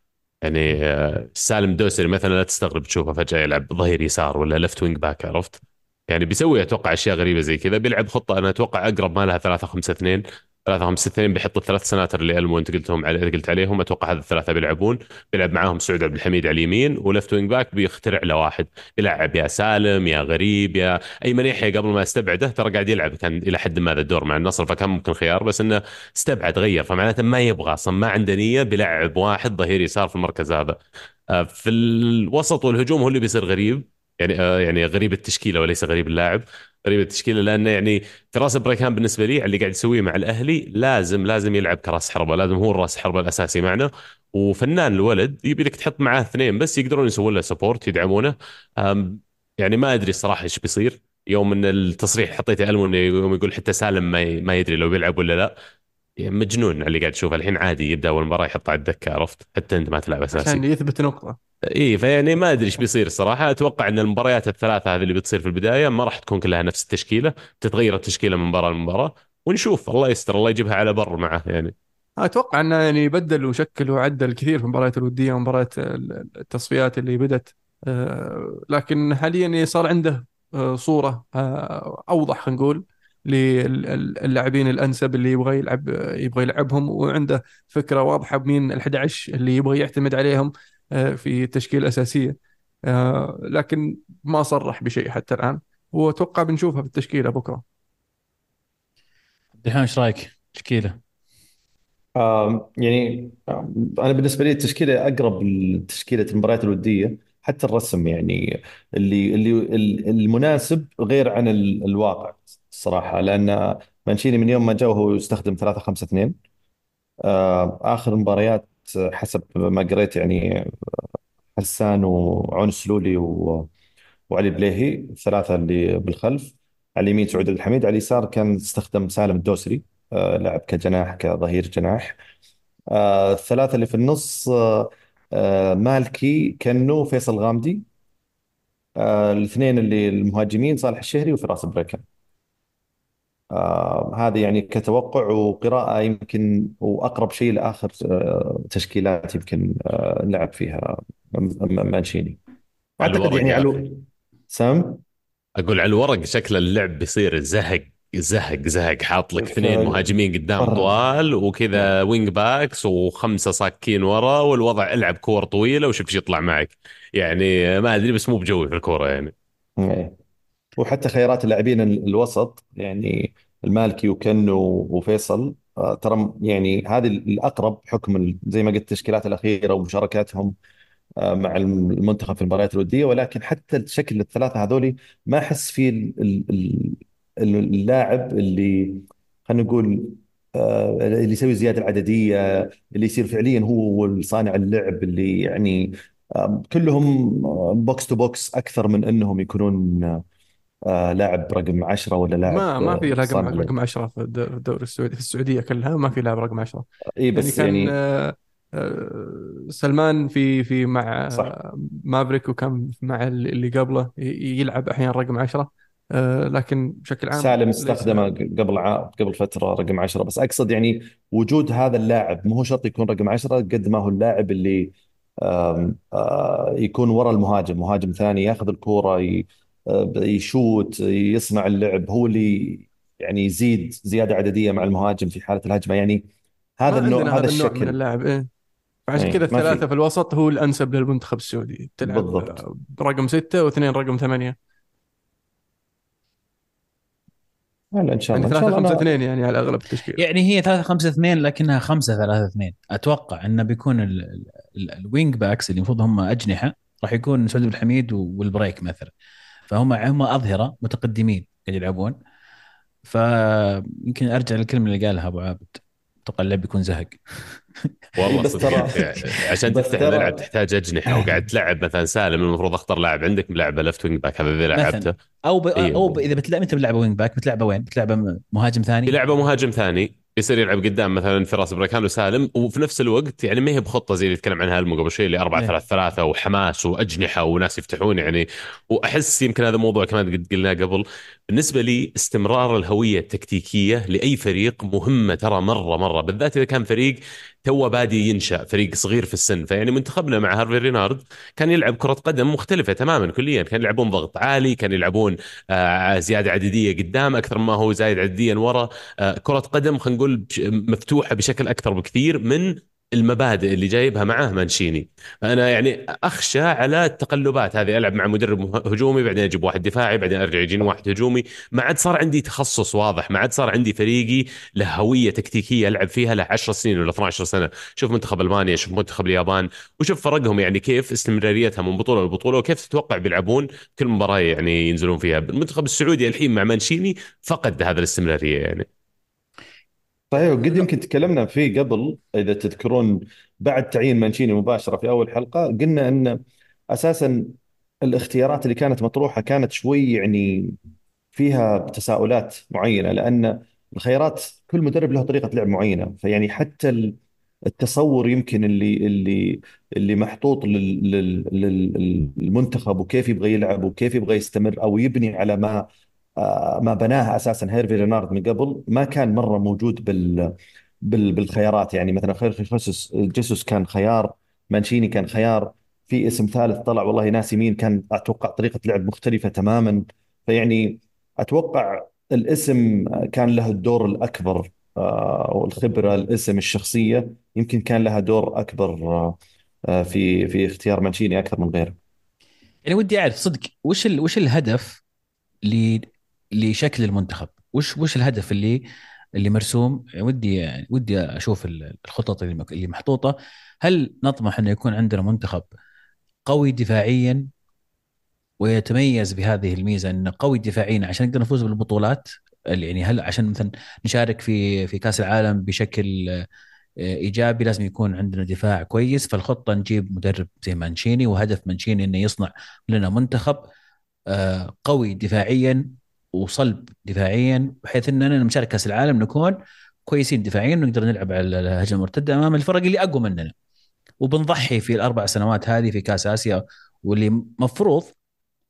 يعني آه، سالم دوسري مثلا لا تستغرب تشوفه فجأة يلعب ظهير يسار ولا left wing back عرفت؟ يعني بيسوي أتوقع أشياء غريبة زي كذا. بيلعب خطة أنا أتوقع أقرب ما لها 3 5 2 3 5 2 بيحط الثلاث سناتر اللي ألمو أنت قلتهم علي قلت عليهم. أتوقع هذا الثلاثة بيلعبون. بيلعب معاهم سعود عبد الحميد على اليمين و left wing back بيخترع له واحد. بيلعب يا سالم يا غريب يا ايمن يحيى قبل ما استبعده ترى قاعد يلعب. كان إلى حد ما ذا الدور مع النصر فكان ممكن خيار بس إنه استبعد غير. فمعناته ما يبغى أصلا ما عنده نية بيلعب واحد ظهير يسار في المركز هذا. آه، في الوسط والهجوم هو اللي بيصير غريب. يعني آه، يعني غريب التشكيلة وليس غريب اللاعب. غريب التشكيلة لأنه يعني فراس بريكان بالنسبة لي اللي قاعد يسويه مع الأهلي لازم لازم يلعب كراس حربة لازم هو الراس حربة الأساسي معنا. وفنان الولد يبي لك تحط معاه اثنين بس يقدرون يسوون له support يدعمونه. يعني ما أدري الصراحة إيش بيصير. يوم إن التصريح حطيته ألمو إنه يوم يقول حتى سالم ما ما يدري لو بيلعب ولا لا. يعني مجنون اللي قاعد تشوفه الحين عادي يبدأ أول مباراة يحط على الدكة عرفت؟ حتى أنت ما تلعب أساسي. عشان يثبت نقطة. اي فيعني ما أدري إيش بيصير الصراحة. أتوقع إن المباريات الثلاثة هذه اللي بتصير في البداية ما راح تكون كلها نفس التشكيلة. تتغير التشكيلة من مباراة لمباراة. ونشوف الله يستر الله يجيبها على بر معه يعني. أتوقع إنه يعني بدل وشكل وعدل كثير في المباريات الودية ومباريات التصفيات اللي بدت. آه، لكن حاليا صار عنده آه، صورة آه، أوضح خلينا نقول للاعبين الأنسب اللي يبغى يلعب يبغى يلعبهم وعنده فكرة واضحة بمين ال 11 اللي يبغى يعتمد عليهم. في التشكيله الاساسيه آه، لكن ما صرح بشيء حتى الآن. وأتوقع بنشوفها في التشكيلة بكرة. عبد الرحمن إيش رأيك؟ تشكيلة. آم، يعني آم، أنا بالنسبة لي التشكيلة أقرب لتشكيله المباريات الودية حتى الرسم يعني. اللي اللي ال- المناسب غير عن ال- الواقع الصراحه لأن مانشيني من يوم ما جاء وهو يستخدم 3 5 2 آه، آخر مباريات حسب ما قريت يعني حسان وعون السلولي و- وعلي بليهي الثلاثه اللي بالخلف. على اليمين سعود الحميد. على اليسار كان استخدم سالم الدوسري آه، لعب كجناح كظهير جناح. آه، الثلاثة اللي في النص آه، مالكي كنو فيصل غامدي. الاثنين اللي المهاجمين صالح الشهري وفراس بريكان آه هذه يعني كتوقع وقراءة يمكن وأقرب شيء لآخر آه تشكيلات يمكن آه لعب فيها. مانشيني. على أعتقد يعني على سام؟ أقول على الورق شكل اللعب بيصير زهق زهق زهق. حاط لك اثنين مهاجمين قدام. طوال وكذا wing backs وخمسة صاكين ورا والوضع العب كور طويلة وشوف إيش يطلع معك. يعني ما أدري بس مو بجوي في الكورة يعني. إيه. وحتى خيارات اللاعبين ال- الوسط يعني المالكي وكنو وفيصل آه، ترى يعني هذه الأقرب حكم زي ما قلت التشكيلات الأخيرة ومشاركاتهم آه، مع المنتخب في المباريات الودية. ولكن حتى الشكل الثلاثة هذولي ما أحس في ال- ال- ال- اللاعب اللي خلينا نقول آه، اللي يسوي زيادة العددية اللي يصير فعليا هو صانع اللعب اللي يعني كلهم box to box أكثر من إنهم يكونون آه، لاعب رقم 10 ولا لاعب ما ما في رقم رقم 10 في الد- في الدوري السعودي في السعودية كلها ما في لاعب رقم 10 إي يعني بس كان يعني آه، آه، سلمان في في مع صح. آه، مافريك وكان مع اللي قبله يلعب أحيانا رقم 10 آه، لكن بشكل عام سالم استخدمه قبل ع... قبل فترة رقم 10 بس أقصد يعني وجود هذا اللاعب مو شرط يكون رقم 10 قد ما هو اللاعب اللي آم، يكون ورا المهاجم. مهاجم ثاني ياخذ الكورة ي... يشوت يصنع اللعب هو اللي يعني يزيد زيادة عددية مع المهاجم في حالة الهجمة. يعني ما هذا النوع عندنا هذا هذا النوع من الشكل. اللاعب إيه. فعشان كذا اي ما الثلاثة في في الوسط هو الأنسب للمنتخب السعودي. تلعب بالضبط. آه، رقم ستة واثنين رقم ثمانية. هلا إن شاء يعني الله. إن شاء ثلاثة الله خمسة أنا اثنين يعني على أغلب التشكيل يعني هي 3 5 2 لكنها 5 3 2 أتوقع إنه بيكون ال- ال- ال- ال wing backs اللي المفروض هم أجنحة راح يكون سعود عبد الحميد والبريك مثلا. فهم هم أظهرة متقدمين قاعد يلعبون. فيمكن أرجع للكلمة اللي قالها أبو عابد. أتوقع اللعب بيكون زهق. والله بس صدق. ترى يعني عشان تفتح الملعب تحتاج أجنحة <laughs> وقاعد تلعب مثلا سالم المفروض اختار لاعب عندك ملعبه left wing back هذا إذا لعبته. أو ب... اي أو ب... إذا بتلعب أنت بتلعبه wing back بتلعبة وين؟ بتلعبة مهاجم ثاني؟ يلعبه مهاجم ثاني. يصير يلعب قدام مثلا فراس بريكان وسالم وفي نفس الوقت يعني ما هي بخطة زي اللي يتكلم عنها المو قبل شوي اللي 4 إيه. 3 3 وحماس وأجنحة وناس يفتحون يعني وأحس يمكن هذا موضوع كمان قد قلناه قبل بالنسبة لي استمرار الهوية التكتيكية لأي فريق مهمة ترى مرة مرة. بالذات إذا كان فريق to be ي ينشأ فريق صغير في السن. فيعني منتخبنا مع هارفي رينارد كان يلعب كرة قدم مختلفة تماما كليا. كان يلعبون ضغط عالي كان يلعبون آه، زيادة عددية قدام أكثر ما هو زايد عدديا ورا. آه، كرة قدم خلينا نقول مفتوحة بشكل أكثر بكثير من المبادئ اللي جايبها معاه مانشيني. أنا يعني أخشى على التقلبات. هذه ألعب مع مدرب هجومي بعدين أجيب واحد دفاعي بعدين أرجع يجيني واحد هجومي. ما عاد صار عندي تخصص واضح. ما عاد صار عندي فريقي له هوية تكتيكية ألعب فيها له 10 سنين ولا 12 سنة. شوف منتخب ألمانيا شوف منتخب اليابان وشوف فرقهم يعني كيف استمراريتها من بطولة لبطولة وكيف تتوقع بيلعبون كل مباراة يعني ينزلون فيها. المنتخب السعودي الحين مع مانشيني فقد هذا الاستمرارية يعني. صحيح وقد يمكن تكلمنا فيه قبل إذا تذكرون بعد تعيين مانشيني مباشرة في أول حلقة قلنا أن أساسا الاختيارات اللي كانت مطروحة كانت شوي يعني فيها تساؤلات معينة لأن الخيارات كل مدرب له طريقة لعب معينة. فيعني حتى ال- التصور يمكن اللي اللي اللي محطوط لل- لل- لل- للمنتخب وكيف يبغى يلعب وكيف يبغى يستمر أو يبني على ما ما بناه أساسا هيرفي رينارد من قبل. ما كان مرة موجود بال بال بالخيارات. يعني مثلا خير خيسوس جيسوس كان خيار مانشيني كان خيار. في اسم ثالث طلع والله ناسي مين كان أتوقع طريقة لعب مختلفة تماما. فيعني أتوقع الاسم كان له الدور الأكبر آه، والخبرة الاسم الشخصية يمكن كان لها دور أكبر آه، آه، في في اختيار مانشيني أكثر من غيره. يعني ودي أعرف صدق وش ال... وش الهدف. لشكل المنتخب. وش وش الهدف اللي اللي مرسوم؟ ودي ودي أشوف ال- الخطط اللي محطوطة. هل نطمح انه يكون عندنا منتخب قوي دفاعيا ويتميز بهذه الميزة أنه قوي دفاعيا عشان نقدر نفوز بالبطولات؟ يعني هل عشان مثلا نشارك في في كأس العالم بشكل آه، إيجابي لازم يكون عندنا دفاع كويس. فالخطة نجيب مدرب زي مانشيني وهدف مانشيني أنه يصنع لنا منتخب آه، قوي دفاعيا وصلب دفاعيا بحيث اننا لما نشارك كأس العالم نكون كويسين دفاعيا ونقدر نلعب على الهجمه المرتده أمام الفرق اللي أقوى مننا. وبنضحي في الأربع سنوات هذه في كأس آسيا واللي مفروض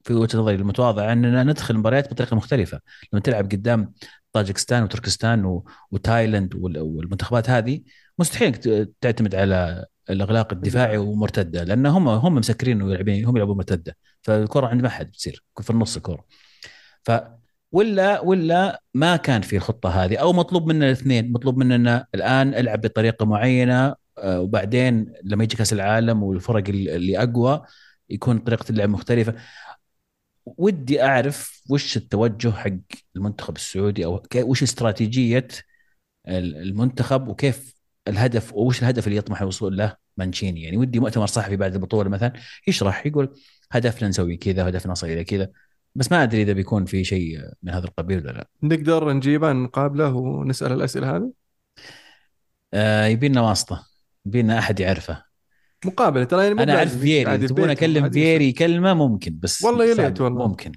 في وجهة نظري المتواضعة إننا ندخل المباريات بطريقة مختلفة. لما تلعب قدام طاجكستان وتركستان و- وتايلاند وال- والمنتخبات هذه مستحيل تعتمد على الأغلاق الدفاعي ومرتدة لأن هم هم مسكرين ويلعبين هم يلعبون مرتدة. فالكرة عند ما حد بتصير في النص الكرة. ف ولا ولا ما كان في الخطة هذه أو مطلوب منا الاثنين. مطلوب مننا الآن ألعب بطريقة معينة آه، وبعدين لما يجي كأس العالم والفرق اللي أقوى يكون طريقة اللعب مختلفة. ودي أعرف وش التوجه حق المنتخب السعودي أو وش استراتيجية ال- المنتخب وكيف الهدف وش الهدف اللي يطمح الوصول له مانشيني؟ يعني ودي مؤتمر صحفي بعد البطولة مثلا يشرح يقول هدفنا نسوي كذا هدفنا نصل إلى كذا. بس ما أدري إذا بيكون في شيء من هذا القبيل ولا لا. نقدر نجيبه نقابله ونسأل الأسئلة هذه؟ آه يبينا واسطة. يبينا أحد يعرفه. مقابلة ترى يعني أنا أعرف عادي تبون أكلم عادي. فيري كلمة ممكن بس والله يا. ليت والله. ممكن.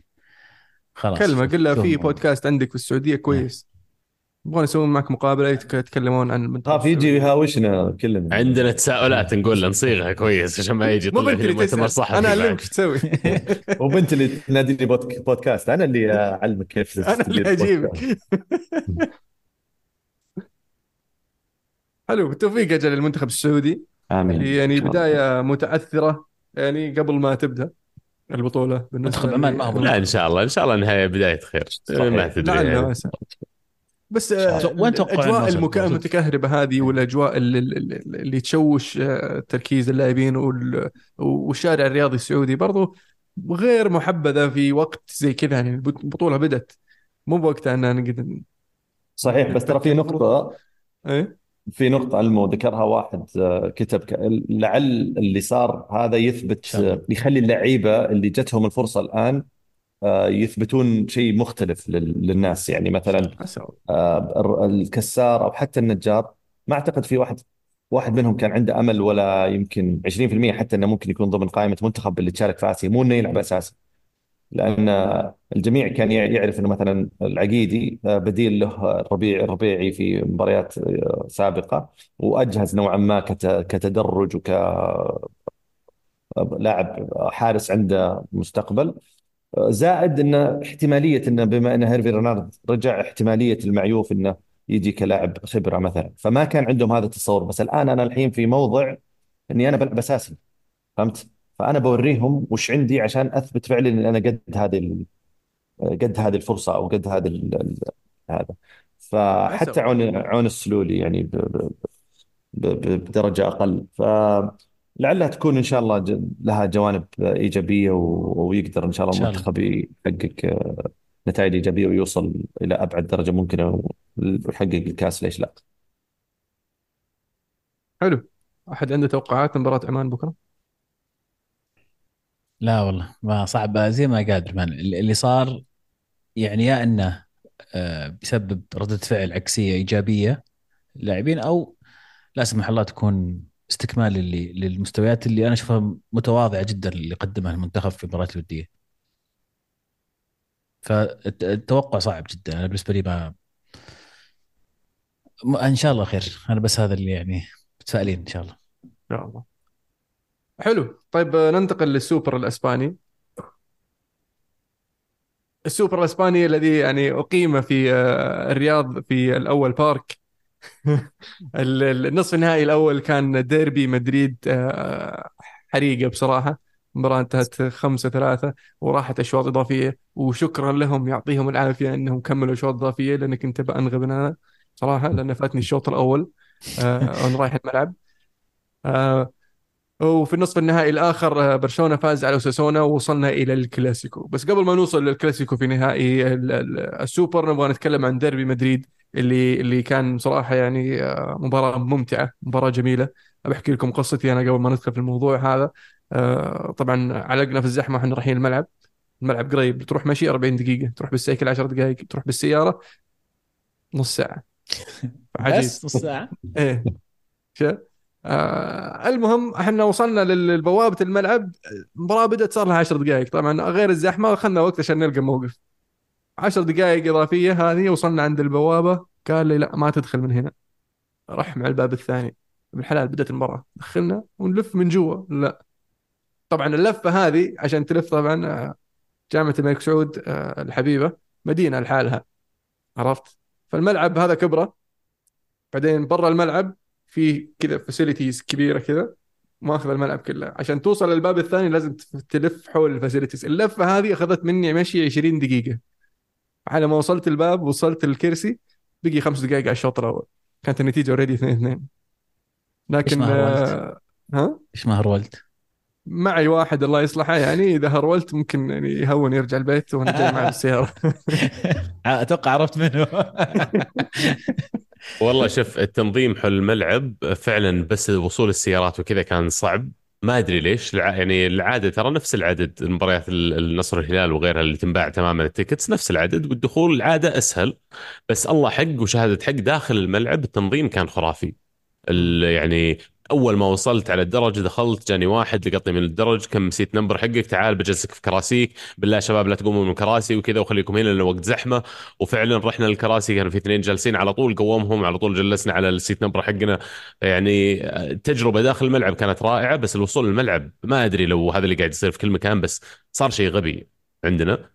خلاص كلمة قل له. في بودكاست عندك في السعودية كويس. يبغون يسوون معك مقابلة يتك- يتكلمون عن المنتخب خاف يجي السعودي. يهاوشنا كلنا عندنا تساؤلات نقول له نصيغها كويس عشان ما يجي مو بنت اللي مؤتمر تسأل صحفي أنا. أعلمك إيش تسوي <laughs> وبنت اللي تناديني بودك- بودكاست أنا اللي أعلمك كيف <laughs> أنا اللي أجيبك. حلو بالتوفيق أجل للمنتخب السعودي آمين يعني. بداية متعثره يعني قبل ما تبدأ البطولة بالنسبة منتخب عمان ما هو لا إن شاء الله إن شاء الله نهاية بداية خير صحيح. ما تدري يعني. بس آه، وين توقع الأجواء؟ المتكهربة هذه والأجواء اللي, اللي اللي تشوش آه، تركيز اللاعبين وال- والشارع الرياضي السعودي برضو غير محبذة في وقت زي كذا يعني البطولة بدت مو بوقتها إن نقدر صحيح بس ترى في نقطة إيه في نقطة علمو ذكرها واحد آه، كتب لعل اللي صار هذا يثبت. آه، يخلي اللعيبة اللي جتهم الفرصة الآن آه، يثبتون شيء مختلف لل- للناس. يعني مثلا آه، الكسار أو حتى النجار ما أعتقد في واحد واحد منهم كان عنده أمل ولا يمكن 20% حتى إنه ممكن يكون ضمن قائمة منتخب اللي تشارك في آسيا مو إنه يلعب اساسي لأن الجميع كان يع- يعرف إنه مثلا العقيدي آه، بديل له الربيع الربيعي في مباريات آه، سابقة وأجهز نوعا ما كت- كتدرج وكلاعب حارس عنده مستقبل. زائد إن احتمالية انه بما إن هيرفي رونالد رجع احتمالية المعيوف إنه يجي كلاعب خبرة مثلا. فما كان عندهم هذا التصور. بس الآن أنا الحين في موضع إني أنا بلعب اساسي فهمت؟ فأنا بوريهم وش عندي عشان أثبت فعلا إن أنا قد هذه ال- قد هذه الفرصة أو قد هذا هذا. فحتى عون عون السلولي يعني ب- ب- ب- ب- بدرجة أقل. فلعلها تكون إن شاء الله ج- لها جوانب إيجابية و- ويقدر إن شاء الله إن شاء الله. المنتخب يحقق آه، نتائج إيجابية ويوصل إلى أبعد درجة ممكنه ويحقق الكاس ليش لا؟ حلو أحد عنده توقعات مباراه عمان بكرة لا والله ما صعب زي ما قال درمان اللي صار يعني يا إنه آه، بيسبب ردة فعل عكسية إيجابية لاعبين أو لا سمح الله تكون استكمال اللي للمستويات اللي أنا أشوفها متواضعة جدا اللي قدمها المنتخب في المباراة الودية. فالتوقع صعب جدا. أنا بالنسبة لي ما إن شاء الله خير. أنا بس هذا اللي يعني متفائلين إن شاء الله. إن شاء الله. حلو. طيب آه، ننتقل للسوبر الأسباني. السوبر الأسباني الذي يعني اقيم في آه، الرياض في الأول بارك. النصف النهائي الأول كان ديربي مدريد آه، حريقة بصراحة. المباراة انتهت خمسة ثلاثة وراحت أشواط إضافية. وشكرا لهم يعطيهم العافية أنهم كملوا أشواط إضافية لأني كنت بأنغب أنا صراحة لأن فاتني الشوط الأول آه، وأنا رايح الملعب. آه، وفي النصف النهائي الآخر آه، برشلونة فاز على أوساسونا ووصلنا إلى الكلاسيكو. بس قبل ما نوصل للكلاسيكو في نهائي ال- ال- السوبر نبغى نتكلم عن ديربي مدريد. اللي اللي كان صراحة يعني آه، مباراة ممتعة مباراة جميلة. بحكي لكم قصتي أنا قبل ما ندخل في الموضوع هذا. آه، طبعا علقنا في الزحمة إحنا رايحين الملعب. الملعب قريب بتروح مشي 40 دقيقة تروح بالسيكل 10 دقائق تروح بالسيارة نص <laughs> عجيب. بس نص ساعة؟ <laughs> إيه. شو؟ آه المهم إحنا وصلنا لبوابة الملعب. المباراة بدأت صار لها 10 دقائق طبعا غير الزحمة اخذنا وقت عشان نلقى موقف. 10 دقائق إضافية هذه وصلنا عند البوابة. قال لي لا ما تدخل من هنا. راح مع الباب الثاني. ابن الحلال بدأت المباراة. دخلنا ونلف من جوا. لا. طبعا اللفة هذه عشان تلف طبعا آه، جامعة الملك سعود آه، الحبيبة مدينة لحالها. عرفت؟ فالملعب هذا كبرة. بعدين برا الملعب في كذا facilities كبيرة كذا. ماخذ الملعب كله. عشان توصل للباب الثاني لازم تلف حول ال facilities اللفة هذه أخذت مني مشي 20 دقيقة. على ما وصلت الباب وصلت الكرسي بقي خمس دقائق على الشوط الأول كانت النتيجة already 2 2 لكن ما هرولت؟ آه، ها؟ إيش ما هرولت معي واحد الله يصلحه يعني إذا هرولت ممكن يعني يهون يرجع البيت وأنا جاي معه بالسياره <laughs> أتوقع عرفت منه. <laughs> والله شوف التنظيم حول الملعب فعلا بس وصول السيارات وكذا كان صعب. ما أدري ليش. يعني العادة ترى نفس العدد المباريات ال- النصر الهلال وغيرها اللي تنباع تماما التيكتس نفس العدد والدخول العادة أسهل بس الله حق وشهادة حق داخل الملعب التنظيم كان خرافي يعني أول ما وصلت على الدرج دخلت جاني واحد لقطني من الدرج كم seat number حقك؟ تعال بجلسك في كراسيك. بالله شباب لا تقوموا من كراسي. وكذا وخليكم هنا لأنه وقت زحمة. وفعلا رحنا الكراسي كان في اثنين جالسين على طول قومهم على طول جلسنا على ال seat number حقنا. يعني التجربه داخل الملعب كانت رائعة بس الوصول للملعب ما أدري لو هذا اللي قاعد يصير في كل مكان بس صار شيء غبي عندنا.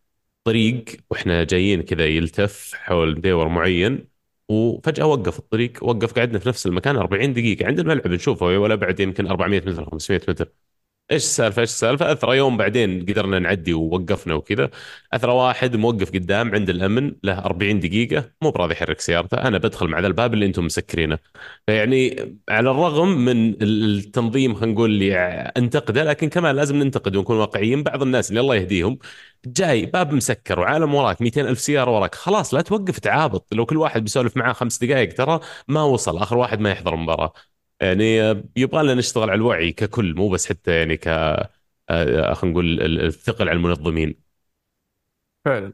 طريق وإحنا جايين كذا يلتف حول مدور معين. وفجأة وقف الطريق وقف قعدنا في نفس المكان 40 دقيقة. عند الملعب نشوفه ولا بعد يمكن 400 متر 500 متر. إيش السالفة؟ إيش السالفة؟ أثرى يوم بعدين قدرنا نعدي ووقفنا وكذا. أثرى واحد موقف قدام عند الأمن له 40 دقيقة مو براضي يحرك سيارته أنا بدخل مع ذا الباب اللي أنتم مسكرينه. فيعني على الرغم من التنظيم خلينا نقول اللي انتقده لكن كمان لازم ننتقد ونكون واقعيين بعض الناس اللي الله يهديهم جاي باب مسكر وعالم وراك 200 ألف سيارة وراك خلاص لا توقف تعابط. لو كل واحد بيسولف معاه خمس دقائق ترى ما وصل آخر واحد ما يحضر المباراة. يعني يبغى لنا نشتغل على الوعي ككل مو بس حتى يعني ك آه، خلينا نقول الثقل على المنظمين. فعلا.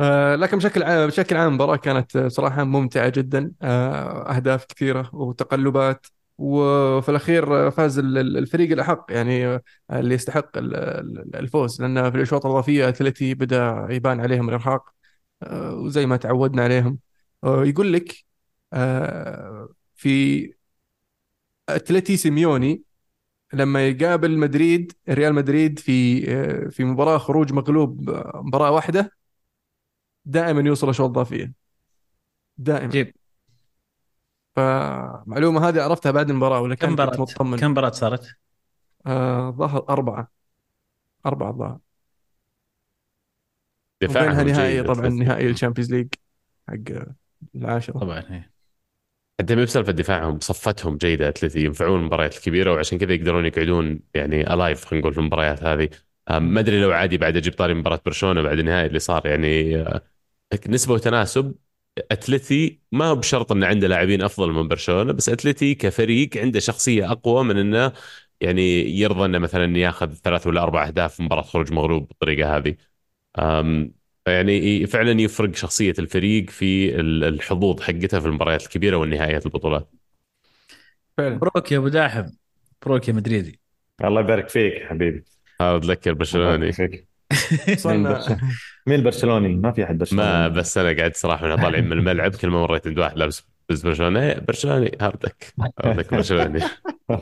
آه لكن بشكل عام بشكل عام المباراة كانت آه، صراحة ممتعة جدا. آه أهداف كثيرة وتقلبات وفي الأخير آه، فاز ال- ال- الفريق الأحق يعني آه، اللي يستحق ال- ال- الفوز. لأن في الأشواط الإضافية أتلتي بدأ يبان عليهم الإرهاق آه وزي ما تعودنا عليهم. آه يقول لك آه في أتلتي سيميوني لما يقابل مدريد ريال مدريد في آه، في مباراة خروج مغلوب آه، مباراة واحدة دائما يوصل اشواط إضافية. دائما. جيب فمعلومة هذه عرفتها بعد المباراة ولا كم مباراة؟ مطمن؟ كم مباراة صارت؟ آه ظهر أربعة. أربعة ظهر وبينها دفاعهم نهائي طبعا. نهائي ال Champions League حق العاشرة. طبعا إيه. حتى مو بسالفة دفاعهم صفتهم جيدة. أتلتي ينفعون المباريات الكبيرة وعشان كذا يقدرون يقعدون يعني الايف خلينا نقول في المباريات هذه. ما أدري لو عادي بعد أجيب طاري مباراة برشلونة بعد النهائي اللي صار يعني آه، نسبة وتناسب. أتلتي ما بشرط انه عنده لاعبين أفضل من برشلونة بس أتلتي كفريق عنده شخصية أقوى من إنه يعني يرضى إنه مثلا ياخذ ثلاث ولا أربع أهداف في مباراة خروج مغلوب بالطريقة هذه. يعني فعلا يفرق شخصية الفريق في ال- الحظوظ حقتها في المباريات الكبيرة والنهائيات البطولات. فعلا. مبروك يا أبو داحم. مبروك يا مدريدي. الله يبارك فيك حبيبي. هذا اتذكر برشلوني. فيك. مين وصلنا برشلوني؟ مين البرشلوني؟ ما في أحد برشلوني. ما بس أنا قاعد صراحة وأنا طالعين من الملعب كل ما مريت عند واحد لابس بس برشلونه برشلوني هاردك. هاردك برشلوني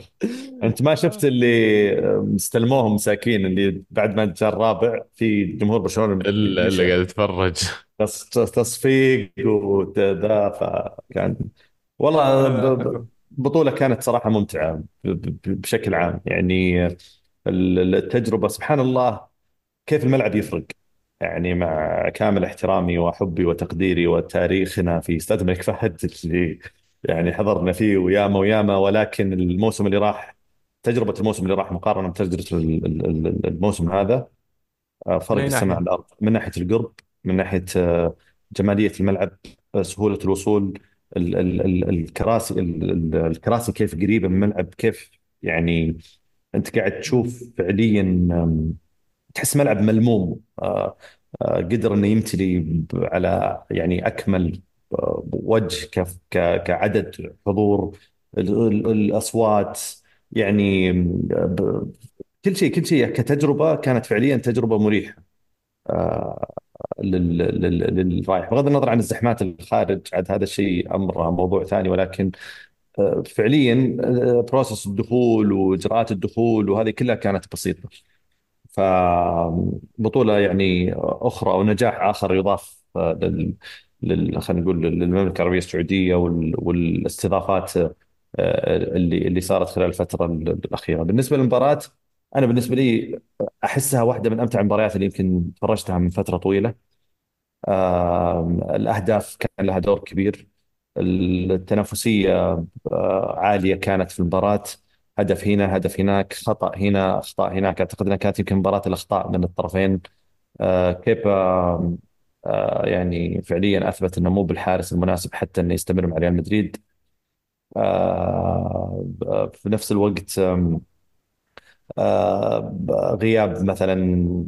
<laughs> أنت ما شفت اللي استلموهم مساكين اللي بعد ما جاء الرابع في جمهور برشلونة الا. إلا قاعد اتفرج تص- تصفيق وذا فكان والله ب- ب- بطولة كانت ب- ب- بشكل عام. يعني ال- التجربة سبحان الله كيف الملعب يفرق. يعني مع كامل احترامي وحبي وتقديري وتاريخنا في استاد الملك فهد اللي يعني حضرنا فيه وياما وياما ولكن الموسم اللي راح تجربة الموسم اللي راح ال- ال- الموسم هذا آه، فرق السماء؟ عن الأرض من ناحية القرب من ناحية آه، جمالية الملعب آه، سهولة الوصول ال- ال- ال- الكراسي ال- ال- الكراسي كيف قريبة من الملعب كيف يعني أنت قاعد تشوف فعليا تحس ملعب ملموم. آه، آه، قدر إنه يمتلي على يعني أكمل آه، وجه كعدد حضور ال- ال- الأصوات. يعني كل شيء كل شيء كتجربة كانت فعليا تجربة مريحة لل- لل- للرايح. بغض النظر عن الزحمات الخارج عاد هذا الشيء أمر موضوع ثاني. ولكن فعليا بروسس الدخول وإجراءات الدخول وهذه كلها كانت بسيطة. فبطولة يعني أخرى أو نجاح آخر يضاف لل, لل... خلينا نقول للمملكة العربية السعودية وال... والاستضافات آه، اللي اللي صارت خلال الفترة الأخيرة. بالنسبة للمباراة أنا بالنسبة لي أحسها واحدة من أمتع المباريات اللي يمكن تفرجتها من فترة طويلة. الأهداف كان لها دور كبير. التنافسية آه، عالية كانت في المباراة. هدف هنا هدف هناك خطأ هنا أخطاء هناك. أعتقد أنها كانت يمكن مباراة الأخطاء من الطرفين. آه، كيبا آه، يعني فعليا أثبت إنه مو بالحارس المناسب حتى إنه يستمر مع ريال مدريد. آه، في نفس الوقت آه، غياب مثلا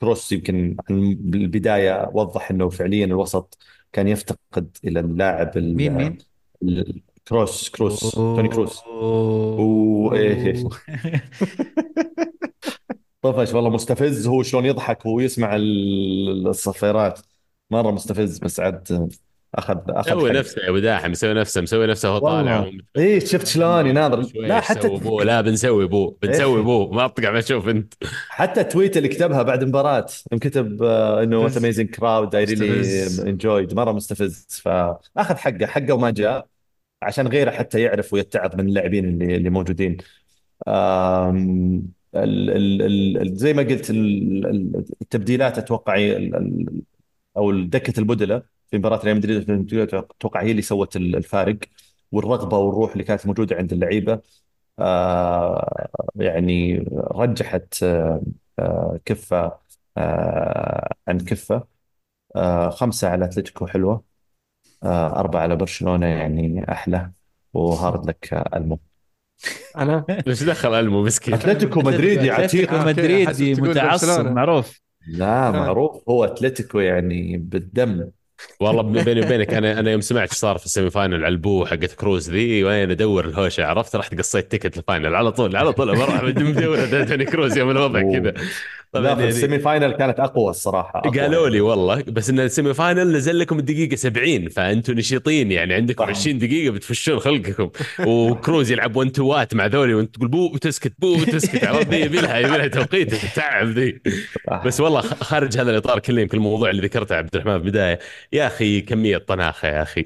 كروس يمكن بالبدايه وضح إنه فعليا الوسط كان يفتقد إلى اللاعب مين مين؟ كروس كروس توني كروس. وإيه. طفش والله مستفز. هو شلون يضحك وهو يسمع ال- الصفيرات. مرة مستفز بس عاد اخذ أخذ مسوي. نفسه يا أبو داحم مسوي نفسه مسوي نفسه هو طالع. إيه شفت شلون يناظر لا حتى boo. لا بنسوي boo. بنسوي إيه. boo. ما أطقع ما تشوف أنت. حتى ال tweet اللي كتبها بعد المباراة يوم كتب آه، إنه what. amazing crowd I really مستفز. enjoyed مرة مستفز. فأخذ حقه. حقه وما جاء. عشان غيره حتى يعرف ويتعظ من اللاعبين اللي اللي موجودين. ال ال ال زي ما قلت ال- ال- التبديلات أتوقع أو دكة البدلاء في مباراة ريال مدريد أتوقع هي اللي سوت ال- الفارق والرغبة والروح اللي كانت موجودة عند اللعيبة. آه، يعني رجحت آه، آه، كفة عن كفة. خمسة على أتلتيكو حلوة. آه، أربعة على برشلونة يعني أحلى. و hard luck آه، ألمو. أنا؟ إيش دخل ألمو مسكين؟ أتلتيكو مدريد يا أتلتيكو عتيق. مدريدي حسب تقول متعصب برشلونة. معروف. لا معروف. هو أتلتيكو يعني بالدم. والله بيني وبينك أنا أنا يوم سمعت إيش صار في ال semi final على ال boo حقت كروز ذي وين أدور الهوشة عرفت؟ رحت قصيت ticket ال final. على طول على طول بروح مدور توني كروز يوم الوضع. كذا. طبعا في يعني ال semi final كانت أقوى الصراحة أقوى قالوا يعني. لي والله بس إن ال semi final نزل لكم الدقيقه 70 فانتم نشيطين يعني عندكم صح. 20 دقيقة بتفشون خلقكم وكروز يلعب 1 two وات مع ذولي وأنت تقول boo وتسكت boo وتسكت عرفت يبي لها يبي لها توقيت تعب ذي. بس والله خارج هذا الإطار كله يمكن الموضوع اللي ذكرته عبد الرحمن في البداية يا أخي كمية طناخه يا أخي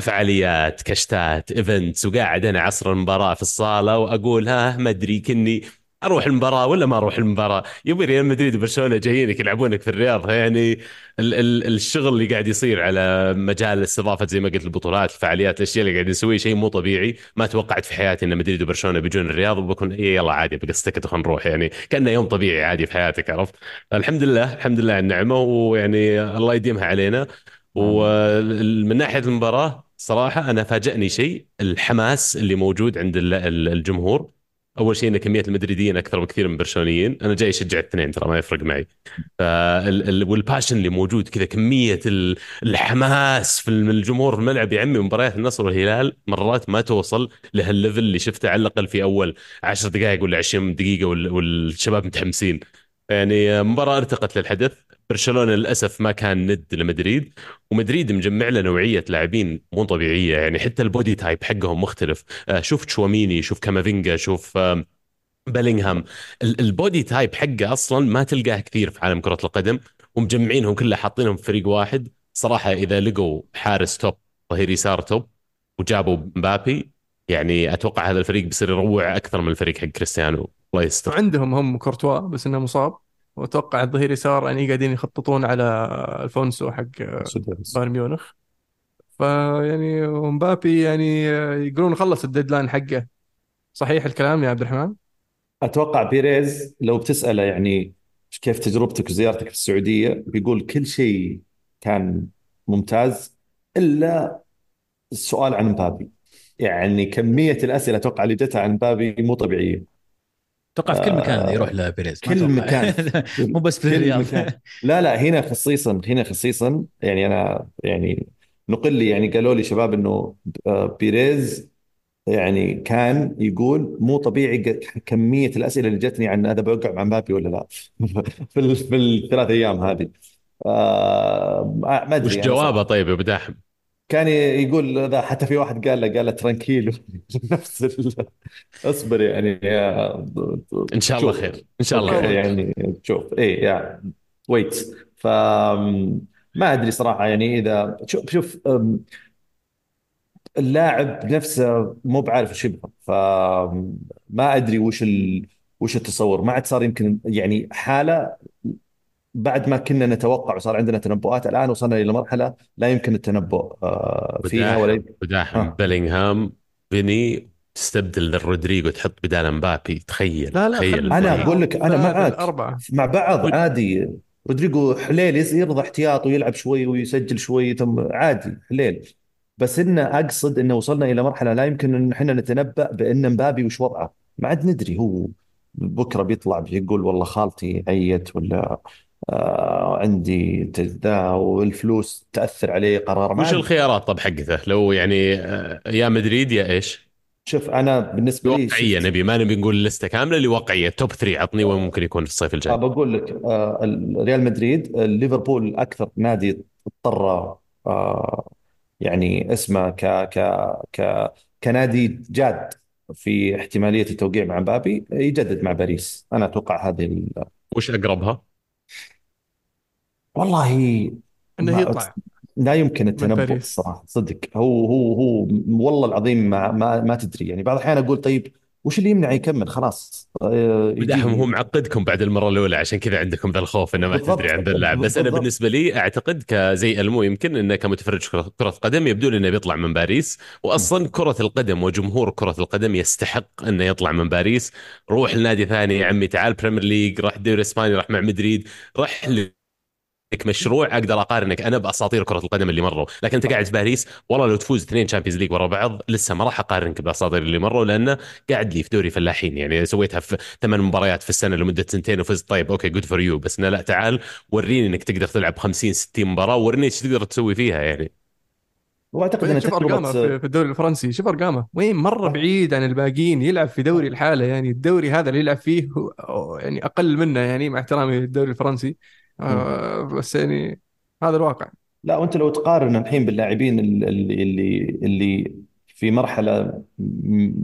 فعاليات كشتات events وقاعد أنا عصر المباراة في الصالة وأقول ها ما أدري كني أروح المباراة ولا ما أروح المباراة؟ يبي ريال مدريد وبرشلونة جايينك يلعبونك في الرياض يعني ال ال الشغل اللي قاعد يصير على مجال استضافه زي ما قلت البطولات الفعاليات الأشياء اللي قاعد نسويه شيء مو طبيعي. ما توقعت في حياتي إن مدريد وبرشلونة بيجون الرياض وبكون إيه يلا عادي بقص تكت وخلينا نروح يعني كأنه يوم طبيعي عادي في حياتك عرفت؟ الحمد لله الحمد لله على النعمة ويعني الله يديمها علينا. ومن ناحية المباراة صراحة أنا فاجأني شيء الحماس اللي موجود عند ال- ال- الجمهور. أول شيء إن كمية المدريديين أكثر بكثير من البرشلونيين. أنا جاي أشجع الاثنين ترى ما يفرق معي. وال passion اللي موجود كذا كمية ال- الحماس في الجمهور في الملعب يا عمي مباريات النصر والهلال مرات ما توصل لهال level اللي شفته على الأقل في أول 10 دقائق ولا 20 دقيقة وال- والشباب متحمسين. يعني مباراة أرتقت للحدث. برشلونة للأسف ما كان ند لمدريد ومدريد مجمع له نوعية لاعبين مو طبيعية يعني حتى ال body type حقهم مختلف. آه، شوف تشواميني شوف كامافينجا شوف آم، بيلينغهام. ال- ال body type حقه أصلا ما تلقاه كثير في عالم كرة القدم ومجمعينهم كلها حاطينهم في فريق واحد. صراحة إذا لقوا حارس top ظهير يسار top وجابوا مبابي يعني أتوقع هذا الفريق بيصير يروع أكثر من الفريق حق كريستيانو. الله يستر. وعندهم هم كورتوا بس إنه مصاب. وأتوقع الظهير يسار يعني قاعدين يخططون على الفونسو حق بايرن ميونخ. فيعني ومبابي يعني يقولون خلص ال deadline حقه. صحيح الكلام يا عبد الرحمن؟ أتوقع بيريز لو بتسأله يعني كيف تجربتك وزيارتك في السعودية بيقول كل شيء كان ممتاز إلا السؤال عن مبابي. يعني كمية الأسئلة أتوقع اللي جتها عن مبابي مو طبيعية. أتوقع في كل مكان آه، يروح لبيريز كل. مكان. <laughs> مو بس في الرياض. لا لا هنا خصيصا هنا خصيصا يعني أنا يعني نقل لي يعني قالوا لي شباب إنه آه، بيريز يعني كان يقول مو طبيعي كمية الأسئلة اللي جتني عن هذا بوقع مع مبابي ولا لا <laughs> في ال- في الثلاث أيام هذه آه ما أدري وش أنا جوابه. طيب يا أبو داحم؟ كان يقول ذا حتى في واحد قال له قال له tranquilo. <laughs> نفس ال- اصبر يعني يا إن شاء الله شوف. خير إن شاء الله خير. يعني شوف. إيه يا ويت ف ما أدري صراحة يعني إذا شوف شوف اللاعب نفسه مو بعارف إيش يبغى. فما أدري وش ال... وش التصور. ما عاد صار يمكن يعني حالة بعد ما كنا نتوقع وصار عندنا تنبؤات الآن وصلنا إلى مرحلة لا يمكن التنبؤ آه، فيها ولا وداحم آه. بيلينغهام فيني تستبدل رودريجو تحط بدال مبابي تخيل لا لا تخيل أنا. أقول لك أنا معك مع بعض عادي رودريجو حليل يرضى احتياط ويلعب شوي ويسجل شوي ثم عادي حليل بس انه أقصد إنه وصلنا إلى مرحلة لا يمكن إن إحنا نتنبأ بإن مبابي وش وضعه ما عاد ندري هو بكرة بيطلع بيقول والله خالتي عيت ولا آه عندي ذا والفلوس تأثر عليه قرار ما وش الخيارات طب حقته لو يعني آه، يا مدريد يا إيش؟ شوف أنا بالنسبة لي واقعيه شفت- نبي ما نبي نقول لستة كاملة اللي واقعيه توب 3 عطني وين ممكن يكون في الصيف الجاي بقول لك آه، ريال مدريد آه، ليفربول أكثر نادي اضطر آه، يعني اسمه ك ك ك كنادي جاد في احتمالية التوقيع مع مبابي يجدد مع باريس أنا أتوقع هذه ال... وش أقربها؟ والله إنه يطلع لا يمكن التنبؤ. الصراحه صدق هو هو هو والله العظيم ما ما, ما تدري يعني بعض الأحيان أقول طيب وش اللي يمنع يكمل خلاص آه، يجي- بداهم هو معقدكم بعد المرة الأولى عشان كذا عندكم ذا الخوف إنه ما. تدري عن ذا اللاعب بس أنا. بالنسبة لي أعتقد كزي ألمو يمكن إنه كمتفرج كرة كرة قدم يبدو لي إنه بيطلع من باريس واصلا كرة القدم وجمهور كرة القدم يستحق إنه يطلع من باريس روح لنادي ثاني يا عمي تعال Premier League راح الدوري الاسباني راح مع مدريد راح مشروع أقدر اقارنك أنا بأساطير كرة القدم اللي مروا. لكن أنت قاعد في باريس والله لو تفوز اثنين Champions League ورا بعض لسه ما راح أقارنك بأساطير اللي مروا لأنه قاعد لي في دوري فلاحين. يعني سويتها في ثمان مباريات في السنة لمدة سنتين وفزت. طيب okay good for you بس لا تعال وريني إنك تقدر تلعب 50 60 مباراة وريني إيش تقدر تسوي فيها يعني. واعتقد إن شوف أرقامه في في الدوري الفرنسي؟ شوف أرقامه. وين مرة بعيد عن الباقيين يلعب في دوري الحالة. يعني الدوري هذا اللي يلعب فيه هو يعني أقل منه يعني مع احترامي للدوري الفرنسي. آه بس يعني هذا الواقع. لا وانت لو تقارن الحين باللاعبين اللي اللي اللي في مرحلة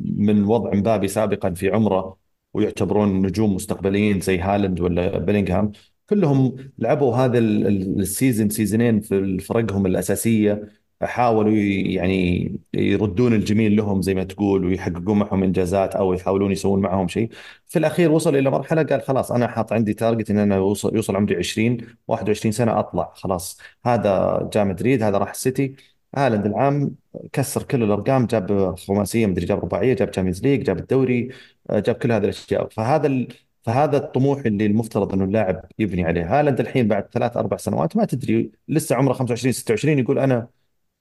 من وضع مبابي سابقا في عمره ويعتبرون نجوم مستقبليين زي هالاند ولا بيلينغهام كلهم لعبوا هذا ال- ال- ال season سيزونين في فرقهم الأساسية حاولوا يعني يردون الجميل لهم زي ما تقول ويحققون معهم إنجازات أو يحاولون يسوون معهم شيء. في الأخير وصل إلى مرحلة قال خلاص أنا حاط عندي target إن أنا يوصل يوصل عمري 20 21 سنة أطلع. خلاص هذا جاء مدريد هذا راح السيتي. هالاند العام كسر كل الأرقام جاب خماسية مدري جاب رباعية جاب Champions League جاب الدوري آه، جاب كل هذه الأشياء. فهذا ال... فهذا الطموح اللي المفترض إنه اللاعب يبني عليه. هالاند الحين بعد ثلاث أربع سنوات ما تدري لسه عمره 25 26 يقول أنا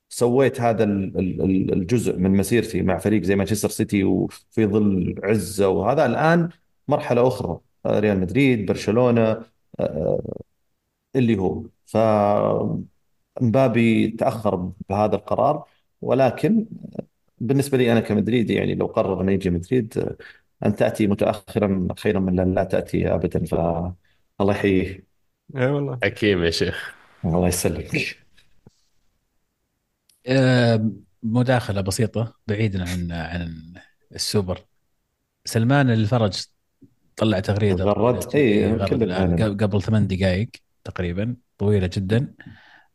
سويت هذا ال- ال- ال- الجزء من مسيرتي مع فريق زي مانشستر سيتي وفي ظل عزة وهذا. الآن مرحلة أخرى آه، ريال مدريد برشلونة آه، اللي هو. ف مبابي تأخر بهذا القرار ولكن بالنسبة لي أنا كمدريدي يعني لو قرر أن يجي مدريد أن تأتي متأخرا خيرا من أن لا تأتي أبدا. فالله يحييه اي والله. حكيم يا شيخ. الله يسلمك. آه، مداخلة بسيطة بعيدا عن عن السوبر. سلمان الفرج طلع تغريدة غرد؟ نعلم. قبل ثمان دقائق تقريبا طويلة جدا.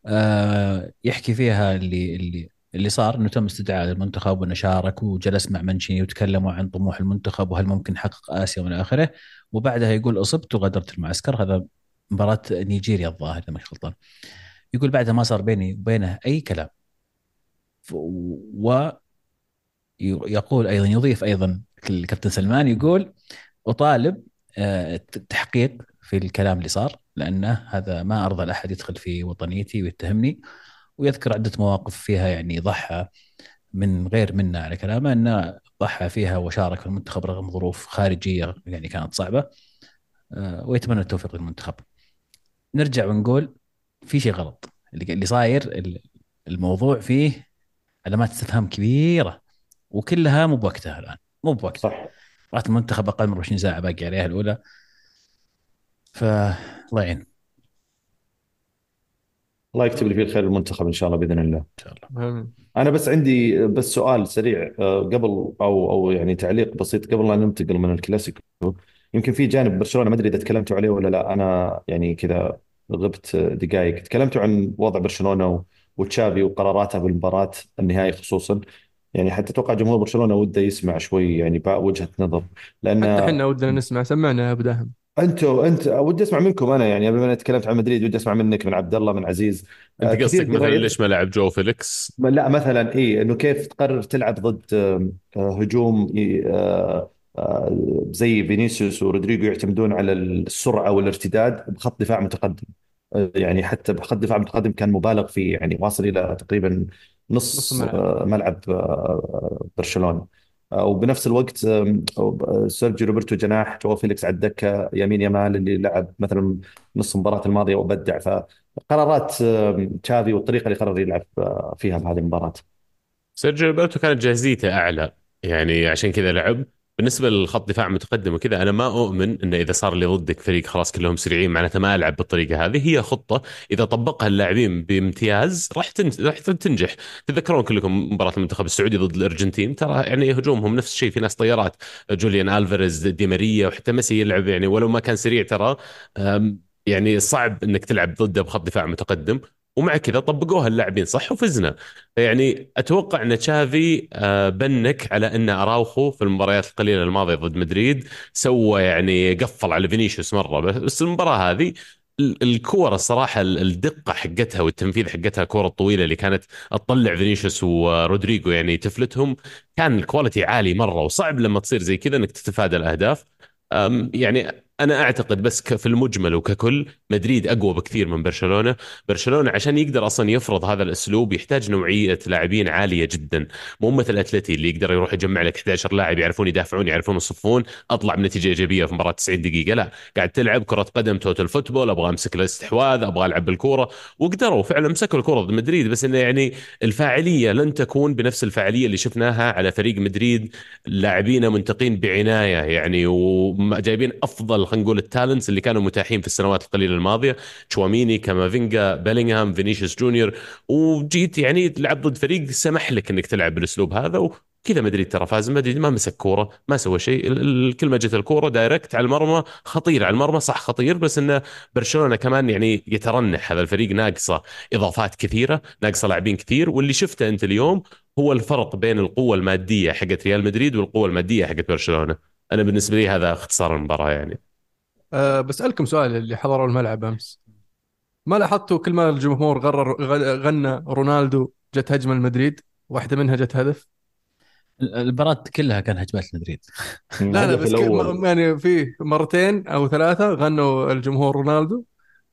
آه، يحكي فيها اللي اللي اللي صار إنه تم استدعاء المنتخب وإنه شارك وجلس مع منشي وتكلموا عن طموح المنتخب وهل ممكن نحقق آسيا وإلى آخره. وبعدها يقول أصبت وغادرت المعسكر. هذا مباراة نيجيريا الظاهر إذا مش غلطان. يقول بعدها ما صار بيني وبينه أي كلام. ف- و يقول أيضا يضيف أيضا الكابتن سلمان يقول أطالب آه، التحقيق في الكلام اللي صار لأنه هذا ما أرضى لأحد يدخل في وطنيتي ويتهمني ويذكر عدة مواقف فيها يعني ضحى من غير منا على كلامه انه ضحى فيها وشارك في المنتخب رغم ظروف خارجية يعني كانت صعبة آه، ويتمنى التوفيق للمنتخب. نرجع ونقول في شيء غلط اللي صاير ال- الموضوع فيه علامات استفهام كبيرة وكلها مو بوقتها الآن مو بوقتها. صح. رات المنتخب أقل من 24 ساعة باقي عليها الأولى. فالله يعين. ان الله يكتب لي فيه الخير المنتخب إن شاء الله بإذن الله. شاء الله. أنا بس عندي بس سؤال سريع آه، قبل أو أو يعني تعليق بسيط قبل لا ننتقل من الكلاسيكو. يمكن في جانب برشلونة ما أدري إذا تكلمتوا عليه ولا لا أنا يعني كذا غبت دقائق تكلمتوا عن وضع برشلونة و- وتشافي وقراراته بالمباراة النهائي خصوصا. يعني حتى أتوقع جمهور برشلونة وده يسمع شوي يعني وجهة نظر. لأن حتى إحنا ودنا نسمع سمعنا يا أبو داحم. أنتوا أنت ودي أسمع منكم أنا يعني قبل ما أنا تكلمت عن مدريد ودي أسمع منك من عبد الله من عزيز. آه، انت كثير قصدك مثلا ليش ما لعب جو فيليكس؟ لا مثلا اي إنه كيف تقرر تلعب ضد آه، آه، هجوم آه، آه، زي فينيسيوس ورودريجو يعتمدون على السرعة والارتداد بخط دفاع متقدم. آه، يعني حتى بخط دفاع متقدم كان مبالغ فيه يعني واصل إلى تقريبا نص نص الملعب. آه، ملعب آه، برشلونة. آه، وبنفس الوقت سيرجيو روبرتو جناح جو فيليكس على الدكة يمين يمال اللي لعب مثلا نص المباراة الماضية وبدع. فقرارات تشافي والطريقة اللي قرر يلعب فيها بهذه المباراة. سيرجيو روبرتو كانت جاهزيته أعلى يعني عشان كذا لعب. بالنسبة للخط دفاع متقدم وكذا أنا ما أؤمن إنه إذا صار لي ضدك فريق خلاص كلهم سريعين معناته ما ألعب بالطريقة هذه هي خطة. إذا طبقها اللاعبين بامتياز راح. راح تنجح. تتذكرون كلكم مباراة المنتخب السعودي ضد الأرجنتين؟ ترى يعني هجومهم نفس الشيء في ناس طيارات. جوليان ألفاريز دي ماريا وحتى ميسي يلعب يعني ولو ما كان سريع ترى يعني صعب إنك تلعب ضده بخط دفاع متقدم. ومع كذا طبقوها اللاعبين صح وفزنا. يعني أتوقع أن تشافي آه، بنك على أن أراوخو في المباريات القليلة الماضية ضد مدريد سوى يعني قفل على فينيسيوس مرة. بس المباراة هذه ال- الكورة الصراحة ال- الدقة حقتها والتنفيذ حقتها الكورة الطويلة اللي كانت تطلع فينيسيوس ورودريجو يعني تفلتهم كان ال quality عالي مرة. وصعب لما تصير زي كذا إنك تتفادى الأهداف. يعني أنا أعتقد بس في المجمل وككل مدريد أقوى بكثير من برشلونة. برشلونة عشان يقدر أصلا يفرض هذا الأسلوب يحتاج نوعية لاعبين عالية جدا. مو مثل أتلتي اللي يقدر يروح يجمع لك 11 لاعب يعرفون يدافعون يعرفون يصفون أطلع بنتيجة إيجابية في مباراة 90 دقيقة. لا قاعد تلعب كرة قدم total football أبغى أمسك الاستحواذ أبغى ألعب بالكورة. وقدروا فعلا مسكوا الكره ضد مدريد. بس إنه يعني الفاعلية لن تكون بنفس الفاعلية اللي شفناها على فريق مدريد. لاعبين منتقين بعناية يعني وجايبين أفضل خلينا نقول ال talents اللي كانوا متاحين في السنوات القليلة الماضية. تشواميني كامافينجا بيلينغهام فينيسيوس جونيور. وجيت يعني تلعب ضد فريق سمح لك إنك تلعب بالأسلوب هذا وكذا مدريد ترى فاز مدريد ما مسك كورة ما سوى شيء. كل ما جت الكورة direct على المرمى خطير على المرمى صح خطير بس انه برشلونة كمان يعني يترنح. هذا الفريق ناقصه إضافات كثيرة ناقصه لاعبين كثير. واللي شفته أنت اليوم هو الفرق بين القوة المادية حقت ريال مدريد والقوة المادية حقت برشلونة. أنا بالنسبة لي هذا اختصار المباراة يعني. أه بسألكم سؤال اللي حضروا الملعب أمس. ما لاحظتوا كل ما الجمهور غرر غ- غنى رونالدو جت هجمة لمدريد واحدة منها جت هدف؟ المباراة كلها كان هجمات مدريد لا لا الهدف بس يعني في مرتين أو ثلاثة غنوا الجمهور رونالدو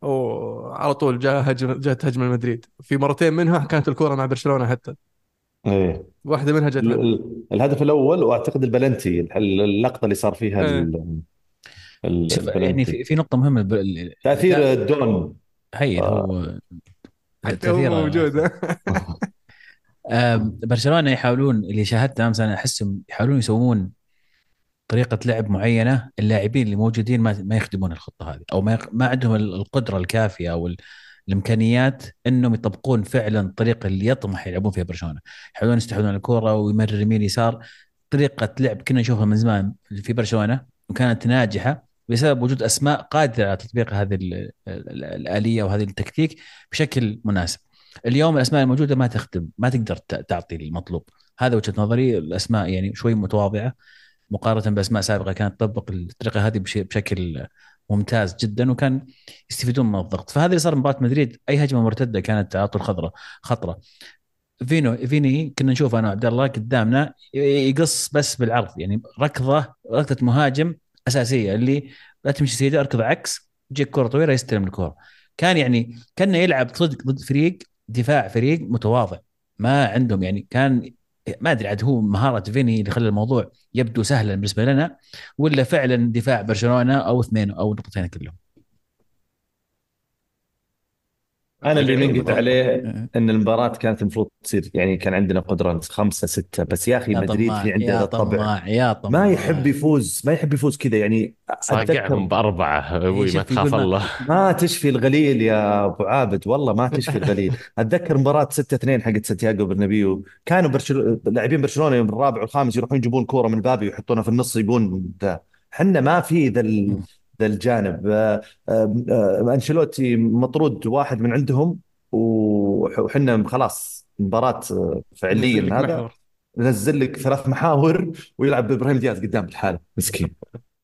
وعلى طول جاء هجمة جت هجمة لمدريد في مرتين منها كانت الكرة مع برشلونة حتى. إيه. واحدة منها جت ال- هدف. ال- الهدف الأول وأعتقد البلنتي ال- اللقطة اللي صار فيها إيه. يعني في, في نقطة مهمة ب- ال- تأثير الدون هي هو حتى هو موجود. <laughs> برشلونة يحاولون اللي شاهدته أمس أنا أحسهم يحاولون يسوون طريقة لعب معينة اللاعبين اللي موجودين ما ما يخدمون الخطة هذه أو ما يق- ما عندهم ال- القدرة الكافية أو ال- الإمكانيات إنهم يطبقون فعلا الطريقة اللي يطمح يلعبون فيها برشلونة. يحاولون يستحوذون على الكورة ويمرر يمين يسار. طريقة لعب كنا نشوفها من زمان في برشلونة وكانت ناجحة. بسبب وجود أسماء قادرة على تطبيق هذه ال- ال- الآلية وهذه التكتيك بشكل مناسب. اليوم الأسماء الموجودة ما تخدم ما تقدر تعطي المطلوب. هذا وجهة نظري. الأسماء يعني شوي متواضعة. مقارنة بأسماء سابقة كانت تطبق الطريقة هذه بش- بشكل ممتاز جدا وكان يستفيدون من الضغط. فهذا اللي صار مباراة مدريد. أي هجمة مرتدة كانت طول خضراء خطرة. فينو فيني كنا نشوف أنا وعبد الله قدامنا يقص بس بالعرض. يعني ركضه ركضة مهاجم أساسية اللي لا تمشي سيده أركض عكس تجيك كره طويلة يستلم الكره كان يعني كان يلعب صدق ضد فريق دفاع فريق متواضع ما عندهم يعني كان ما أدري عاد هو مهارة فيني اللي خلى الموضوع يبدو سهلا بالنسبة لنا ولا فعلا دفاع برشلونة أو اثنين أو نقطتين كلهم. أنا اللي نقد عليه إيه. إن المباراة كانت المفروض تصير يعني كان عندنا قدرة خمسة ستة بس يا أخي مدريد في عنده الطبع يا طماع. ما يحب يفوز ما يحب يفوز كذا يعني صاقعهم بأربعة أبوي ما يقول تخاف الله. ما تشفي الغليل يا أبو عابد والله ما تشفي الغليل. أتذكر مباراة 6 2 حقت سانتياغو برنابيو. كانوا برشلونه لاعبين برشلونة يوم الرابع والخامس يروحون يجيبون كورة من الباب ويحطونها في النص يبون ذا إحنا ما في ذا ال- ذا الجانب. آه، آه، آه، أنشيلوتي مطرود واحد من عندهم وح- وحنا خلاص مباراة فعليا هذا. نزل لك ثلاث محاور ويلعب بإبراهيم دياز قدام الحالة. مسكين.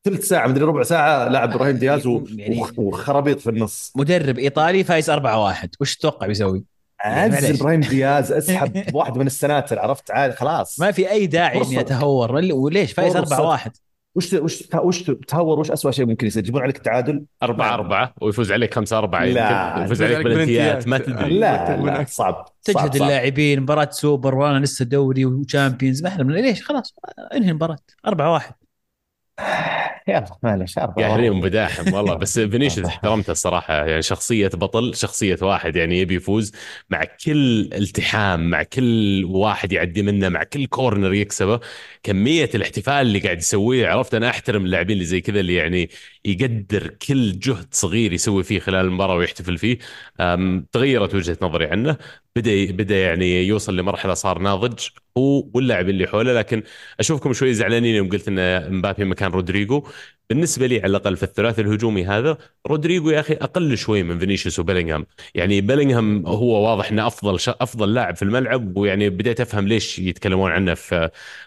ثلث ساعة مدري ربع ساعة لعب إبراهيم دياز و- يعني- وخ- وخرابيط في النص. مدرب إيطالي فايز 4-1 وش تتوقع بيسوي؟ يعني عز. إبراهيم دياز <laughs> أسحب واحد من السناتر عرفت؟ عاد خلاص. ما في أي داعي إني. أتهور. وليش؟ فايز فرصة. 4-1 وش وش وش تهور وش اسوء شيء ممكن يصير يجيبون عليك التعادل أربعة أربعة ويفوز عليك خمسة أربعة لا. يمكن يفوز عليك بلنتيات ما. تدري لا لا. صعب تجهد. اللاعبين مباراة سوبر وأنا لسه دوري و Champions ما إحنا من ليش خلاص انهي المباراة 4 1 يلا معلش. قاهرين بزاحم والله. بس <laughs> فينيسيوس احترمته الصراحة يعني شخصية بطل شخصية واحد يعني يبي يفوز مع كل التحام مع كل واحد يعدي منه مع كل كورنر يكسبه. كمية الاحتفال اللي قاعد يسويه عرفت؟ أنا أحترم اللاعبين اللي زي كذا اللي يعني يقدر كل جهد صغير يسوي فيه خلال المباراة ويحتفل فيه. تغيرت وجهة نظري عنه. بدا بدأ يعني يوصل لمرحلة صار ناضج هو واللاعب اللي حوله. لكن أشوفكم شوي زعلانين يوم قلت إن مبابي مكان رودريجو بالنسبة لي على الأقل في الثلاثي الهجومي هذا رودريجو يا أخي أقل شوي من فينيسيوس وبيلينغهام. يعني بيلينغهام هو واضح إنه أفضل ش... أفضل لاعب في الملعب ويعني بديت أفهم ليش يتكلمون عنه في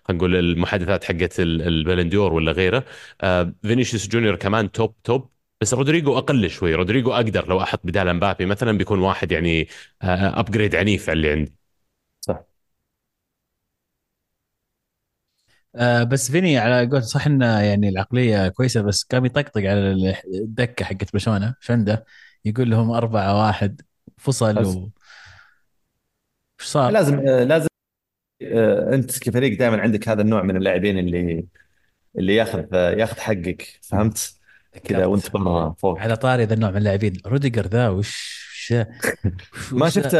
خلينا نقول المحادثات حقت ال- البالون دور ولا غيره. آه فينيسيوس جونيور كمان top top. بس رودريجو أقل شوي رودريجو أقدر لو أحط بدال مبابي مثلا بيكون واحد يعني upgrade عنيف على اللي عندي صح آه بس فيني على قول صح انه يعني العقلية كويسة بس قام يطقطق على الدكة حقت برشلونه إيش عنده؟ يقول لهم 4 1 فصل. و إيش صار؟ لازم آه، لازم آه، أنت كفريق دائما عندك هذا النوع من اللاعبين اللي اللي ياخذ آه، ياخذ حقك فهمت كذا وانت برا فوق. على طاري ذا النوع من اللاعبين. روديجر ذا وش وش <laughs> ما وش- شفت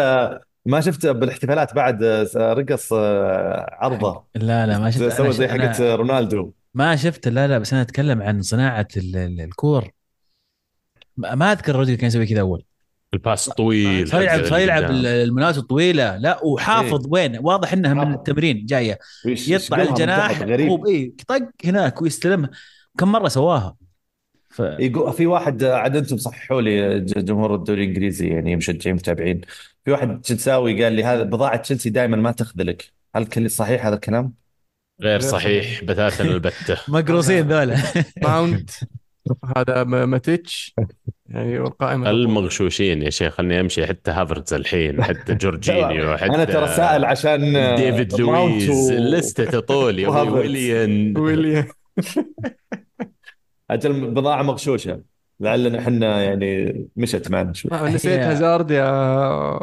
ما شفت بالاحتفالات بعد آه، رقص آه، عرضه. لا لا ما شفت سوى زي حقت رونالدو. ما شفت لا لا بس أنا أتكلم عن صناعة ال- ال- الكور. ما ما أذكر روديجر كان يسوي كذا أول. ال pass طويل صار يلعب صار يلعب. المناوشات الطويلة. لا وحافظ وين؟ واضح انها من. التمرين جاية. يطلع الجناح غريب. اي طق هناك ويستلمها. كم مرة سواها؟ ف... يقول في واحد عاد أنتم صححوا لي جمهور الدوري الإنجليزي يعني مشجعين متابعين. في واحد تشيلساوي قال لي هذا بضاعة تشيلسي دائما ما تخذلك. هل كل صحيح هذا الكلام؟ غير صحيح بتاتا البته <laughs> مقروصين ذولا. ماونت هذا ماتيتش. يعني والقائمه المغشوشين يا شيخ خلني أمشي. حتى هافرتز الحين حتى جورجينيو <laughs> حتى أنا ترى سائل عشان ديفيد لويز و- لستة تطول يا أبوي. وهافرتز. ويليان. ويليام <laughs> أجل بضاعة مغشوشة. لعلنا إحنا يعني مشت معنا شوي. آه، نسيت هازارد يا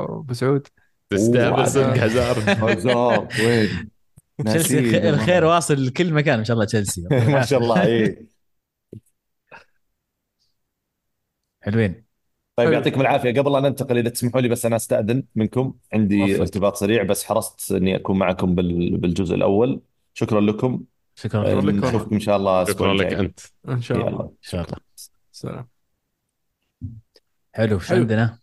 ابو سعود تستهبل صدق. هازارد. <laughs> هازارد وين؟ <laughs> تشيلسي الخير واصل لكل مكان إن شاء الله تشيلسي. <laughs> ما شاء الله اي حلوين. طيب. يعطيكم العافية. قبل لا ننتقل إذا تسمحوا لي بس أنا أستأذن منكم. عندي. ارتباط سريع بس حرصت إني أكون معكم بال- بالجزء الأول. شكرا لكم. شكرا. آه، لك. والله. نشوفكم إن شاء الله شكرا لك أنت. إن شاء الله. ان شاء الله سلام. حلو حلو. عندنا؟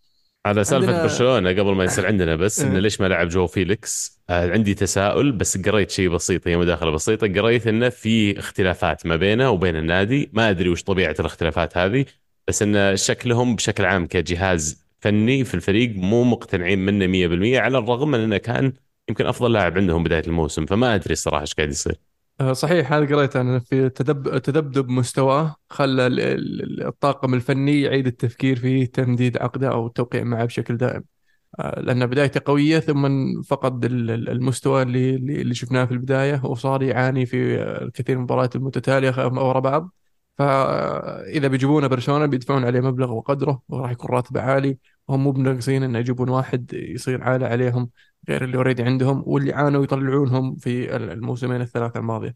على سالفة عندنا- برشلونة قبل ما يصير عندنا بس انه إيه. ليش ما لعب جو فيليكس؟ آه عندي تساؤل بس قريت شيء بسيط هي مداخلة بسيطة. قريت إنه في اختلافات ما بينه وبين النادي. ما أدري وش طبيعة الاختلافات هذه بس إن شكلهم بشكل عام كجهاز فني في الفريق مو مقتنعين منه 100% على الرغم من إنه كان يمكن أفضل لاعب عندهم بداية الموسم. فما أدري الصراحة إيش قاعد يصير. صحيح هذا قريت أنا في تذبذب مستواه خلى ال- ال- الطاقم الفني يعيد التفكير في تمديد عقده أو التوقيع معه بشكل دائم. آه، لأن بدايته قوية ثم فقد ال- ال- المستوى اللي اللي شفناه في البداية وصار يعاني في آه، الكثير من المباريات المتتالية ورا بعض. فاذا بيجيبونه برشلونة بيدفعون عليه مبلغ وقدره وراح يكون راتبه عالي وهم مو بناقصين انه يجيبون واحد يصير عالة عليهم. غير اللي اوريدي عندهم واللي عانوا يطلعونهم في ال- الموسمين الثلاثة الماضية.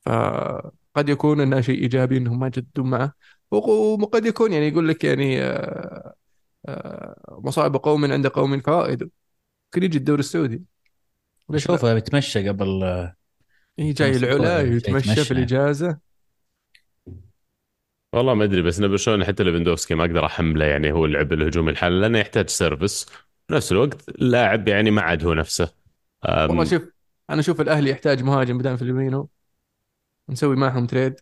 فقد يكون إنه شيء إيجابي إنهم ما يجددون معه. وق- وقد يكون يعني يقول لك يعني آه، آه، مصائب قوم عند قوم فوائد ممكن يجي الدوري السعودي. ليش لا؟ شوفه بيتمشى قبل إيه جاي خمس العلا جاي يتمشى يتمشى. في الإجازة. والله ما أدري بس ان برشلونه حتى ليفندوفسكي ما أقدر أحمله يعني هو اللعب الهجومي الحالي لأنه يحتاج service في نفس الوقت اللاعب يعني ما عاد هو نفسه. والله شوف أنا أشوف الأهلي يحتاج مهاجم بدل فيرمينو. نسوي معهم تريد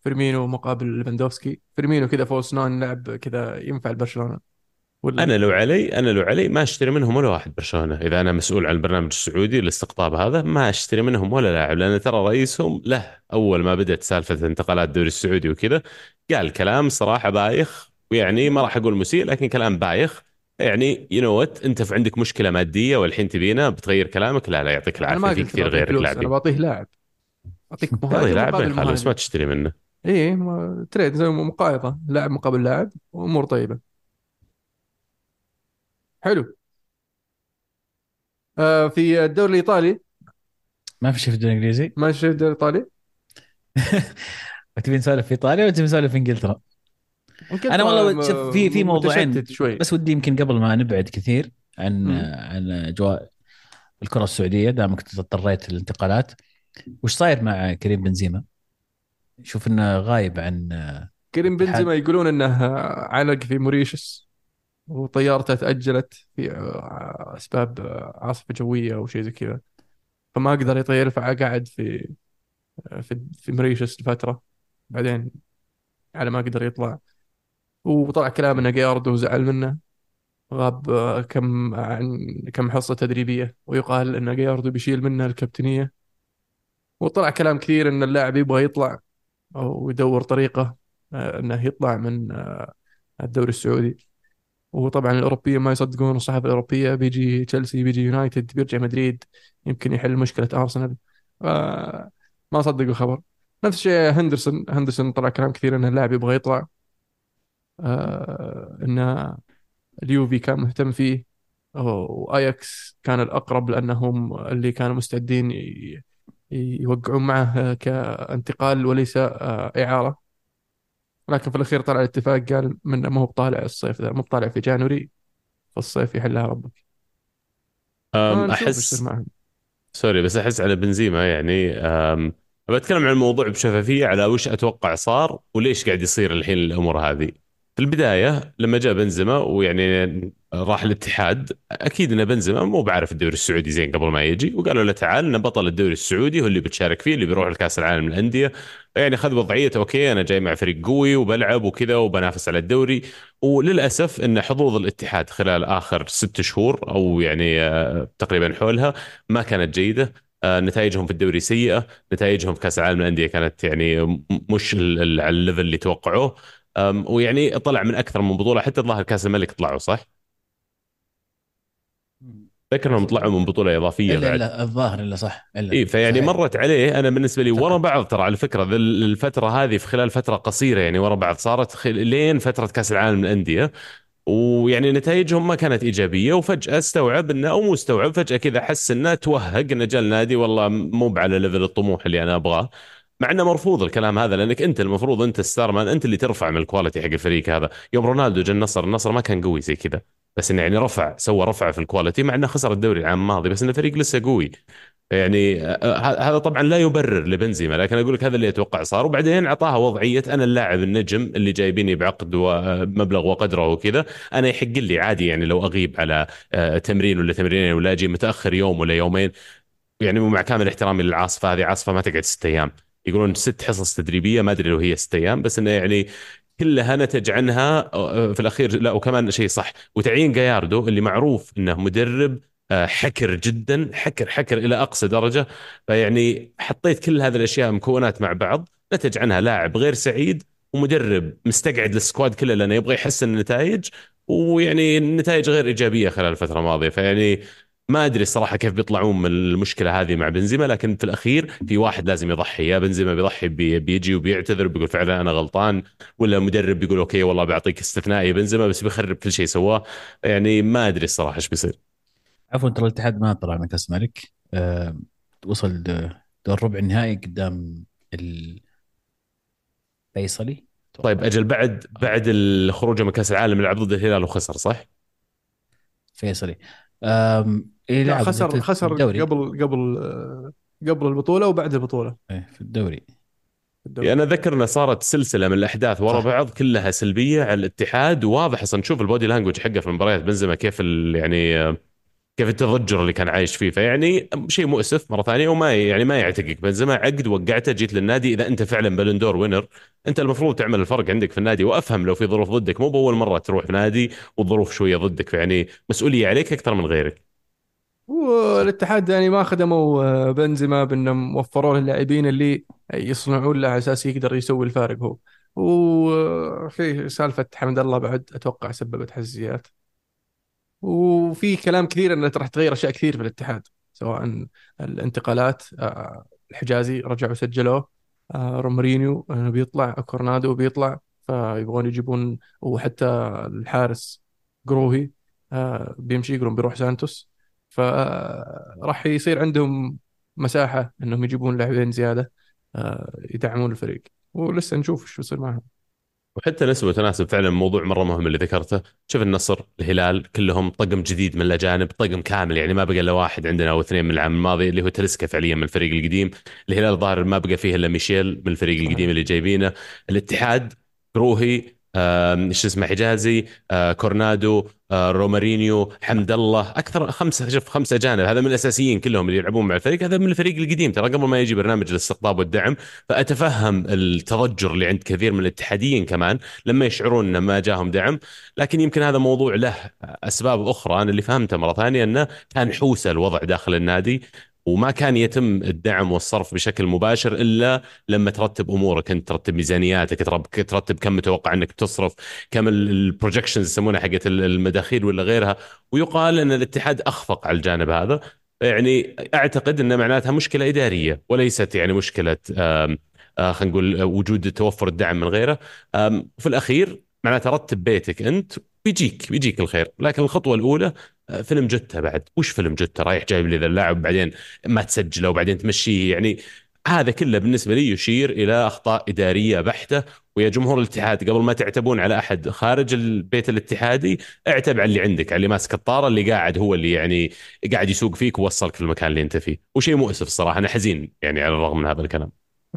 فيرمينو مقابل ليفاندوفسكي. فيرمينو كذا false nine لاعب كذا ينفع لبرشلونة. ولا؟ أنا لو علي أنا لو علي ما أشتري منهم ولا واحد برشلونة. إذا أنا مسؤول عن البرنامج السعودي الاستقطاب هذا ما أشتري منهم ولا لاعب. لأن ترى رئيسهم له أول ما بدأت سالفة انتقالات الدوري السعودي وكذا قال كلام صراحة بايخ. ويعني ما راح أقول مسيء لكن كلام بايخ. يعني you know what انت في عندك مشكلة مادية والحين تبينا بتغير كلامك لا لا يعطيك العافية في كثير غيرك فلوس أنا لاعبين بعطيه لاعب. أعطيك مهاجم مقابل خلاص ما تشتري منه. ما- تريد زي مقايضة لاعب مقابل لاعب وأمور طيبة. حلو. آه في الدوري الإيطالي. ما في شيء في الدوري الإنجليزي. ما شفت الدوري الإيطالي؟ <laughs> تبي نسولف في إيطاليا ولا تبي نسولف في إنجلترا؟ أنا والله شوف في في موضوعين شوي بس ودي يمكن قبل ما نبعد كثير عن مم. عن أجواء الكرة السعودية دامك اضطريت للانتقالات وش صاير مع كريم بنزيما؟ شوف إنه غايب عن كريم. بنزيما يقولون إنه علق في موريشيوس وطيارته تأجلت في أسباب عاصفة جوية أو شيء زي كذا فما قدر يطير فقعد في في في موريشيوس لفترة بعدين على ما قدر يطلع وطلع كلام ان جياردو زعل منه. غاب آه، كم عن كم حصة تدريبية. ويقال إن جياردو بيشيل منه الكابتنية. وطلع كلام كثير إن اللاعب يبغى يطلع أو يدور طريقة آه، إنه يطلع من آه، الدوري السعودي. وطبعا الأوروبيين ما يصدقون الصحافة الأوروبية. بيجي تشيلسي بيجي يونايتد بيرجع مدريد يمكن يحل مشكلة أرسنال. ما صدقوا الخبر. نفس الشيء هندرسون. هندرسون طلع كلام كثير إن اللاعب يبغى يطلع. آه، إن اليوفي كان مهتم فيه واياكس كان الأقرب لأنهم اللي كانوا مستعدين يوقعون معه كانتقال وليس آه، إعارة. لكن في الأخير طلع الاتفاق قال من ما هو بطالع الصيف ذا مو بطالع في جانوري في الصيف يحلها ربك أحس سوري بس أحس على بنزيما يعني بتكلم عن الموضوع بشفافية على وش أتوقع صار وليش قاعد يصير الحين الأمور هذه. في البداية لما جاء بنزيما ويعني راح الاتحاد أكيد إن بنزيما مو بعرف الدوري السعودي زين قبل ما يجي وقالوا له تعال إن بطل الدوري السعودي هو اللي بتشارك فيه اللي بيروح لكأس العالم للأندية. يعني خذ وضعيته أوكي أنا جاي مع فريق قوي وبلعب وكذا وبنافس على الدوري. وللأسف إن حظوظ الاتحاد خلال آخر ست شهور أو يعني آه، تقريبا حولها ما كانت جيدة. آه، نتائجهم في الدوري سيئة نتائجهم في كأس العالم للأندية كانت يعني مش على ال level اللي توقعوه. ويعني طلع من أكثر من بطولة حتى الظاهر كأس الملك طلعوا صح؟ فكر إنهم طلعوا من بطولة إضافية الا بعد إلا الظاهر إلا صح الا إي فيعني صحيح. مرت عليه أنا بالنسبة لي ورا. بعض ترى على فكرة الفترة هذه في خلال فترة قصيرة يعني ورا بعض صارت خل... لين فترة كأس العالم للأندية ويعني نتائجهم ما كانت إيجابية وفجأة استوعب إنه أو مو استوعب فجأة كذا حس إنه توهق إنه جاء النادي والله مو على level الطموح اللي أنا أبغاه مع إنه مرفوض الكلام هذا لأنك أنت المفروض أنت star man أنت اللي ترفع من ال quality حق الفريق هذا. يوم رونالدو جاء النصر النصر ما كان قوي زي كذا بس إنه يعني رفع سوى رفع في ال quality مع إنه خسر الدوري العام الماضي بس انه فريق لسه قوي. يعني آه، آه، هذا طبعا لا يبرر لبنزيما لكن أقول لك هذا اللي أتوقع صار. وبعدين أعطاها وضعية أنا اللاعب النجم اللي جايبيني بعقد ومبلغ وقدره وكذا أنا يحق لي عادي يعني لو أغيب على آه، تمرين ولا تمرينين ولا أجي متأخر يوم ولا يومين. يعني مع كامل احترامي للعاصفة هذه عاصفة ما تقعد ست أيام. يقولون ست حصص تدريبية ما أدري لو هي ست أيام بس إنه يعني كلها نتج عنها في الأخير لا وكمان شيء صح. وتعيين جاياردو اللي معروف إنه مدرب آه، حكر جدا حكر حكر إلى أقصى درجة. فيعني حطيت كل هذه الأشياء مكونات مع بعض نتج عنها لاعب غير سعيد ومدرب مستقعد للسكواد كله لأنه يبغى يحسن النتائج ويعني النتائج غير إيجابية خلال الفترة الماضية. فيعني ما أدري الصراحة كيف بيطلعون من المشكلة هذه مع بنزيما لكن في الأخير في واحد لازم يضحي. يا بنزيما بيضحي بي بيجي وبيعتذر بيقول فعلا أنا غلطان ولا مدرب بيقول أوكي والله بعطيك استثنائي بنزيما بس بيخرب كل شيء سواه. يعني ما أدري الصراحة إيش بيصير. عفوا ترى الاتحاد ما طلع من كاس الملك آه، وصل دور ربع النهائي قدام الفيصلي طيب أجل بعد بعد الخروج من كأس العالم لعب ضد الهلال وخسر صح؟ فيصلي. إيه لا لعب خسر خسر الدوري. قبل قبل آه، قبل البطولة وبعد البطولة. إيه، في الدوري. الدوري. أنا أذكر انه صارت سلسلة من الأحداث ورا. بعض كلها سلبية على الاتحاد. وواضح أصلا تشوف ال body language حقه في المباريات بنزيما كيف ال- يعني آه، كيف التضجر اللي كان عايش فيه. فيعني شيء مؤسف مرة ثانية وما يعني ما يعتقك. بنزيما عقد وقعته جيت للنادي. إذا أنت فعلا Ballon d'Or winner أنت المفروض تعمل الفرق عندك في النادي. وأفهم لو في ظروف ضدك مو بأول مرة تروح في نادي والظروف شوية ضدك يعني مسؤولية عليك أكثر من غيرك. والاتحاد يعني ما خدموا آه، بنزيما بانهم وفروا له اللاعبين اللي يصنعون له على أساس يقدر يسوي الفارق هو. وفي سالفة حمد الله بعد أتوقع سببت حساسيات وفي كلام كثير إنه راح تغير أشياء كثير في الاتحاد سواء الانتقالات آه، الحجازي رجعوا سجلوه آه، رومارينيو آه، بيطلع كورنادو بيطلع فيبغون يجيبون وحتى الحارس قروهي بيمشي يقولون بيروح سانتوس. فراح يصير عندهم مساحة إنهم يجيبون لاعبين زيادة آه، يدعمون الفريق. ولسه نشوف شو يصير معهم. وحتى نسبة وتناسب فعلا موضوع مرة مهم اللي ذكرته. شوف النصر الهلال كلهم طقم جديد من الأجانب طقم كامل. يعني ما بقى إلا واحد عندنا أو اثنين من العام الماضي اللي هو تلسكا فعليا من الفريق القديم. الهلال الظاهر ما بقى فيه إلا ميشيل من الفريق. القديم اللي جايبينه. الاتحاد روهي إيش اسمه حجازي كورنادو رومارينيو حمد الله أكثر خمسة شوف خمسة أجانب. هذا من الأساسيين كلهم اللي يلعبون مع الفريق. هذا من الفريق القديم. ترى قبل ما يجي برنامج الاستقطاب والدعم فأتفهم التضجر اللي عند كثير من الاتحاديين كمان لما يشعرون انه ما جاهم دعم. لكن يمكن هذا موضوع له أسباب أخرى. أنا اللي فهمته مرة ثانية إنه كان حوسة الوضع داخل النادي. وما كان يتم الدعم والصرف بشكل مباشر إلا لما ترتب أمورك. أنت ترتب ميزانياتك ترتب كم متوقع أنك تصرف كم ال projections يسمونها حقت المداخيل ولا غيرها. ويقال أن الاتحاد أخفق على الجانب هذا. يعني أعتقد أن معناتها مشكلة إدارية وليست يعني مشكلة آه، خلينا نقول وجود توفر الدعم من غيره. في الأخير معناته رتب بيتك أنت بيجيك بيجيك الخير. لكن الخطوة الأولى آه، فيلم جته بعد. وش فيلم جته رايح جايب لي ذا اللاعب بعدين ما تسجله وبعدين تمشيه يعني هذا كله بالنسبة لي يشير إلى أخطاء إدارية بحتة. ويا جمهور الاتحاد قبل ما تعتبون على أحد خارج البيت الاتحادي اعتب على اللي عندك على اللي ماسك الطارة اللي قاعد هو اللي يعني قاعد يسوق فيك ووصلك المكان اللي أنت فيه. وشيء مؤسف الصراحه أنا حزين يعني على الرغم من هذا الكلام.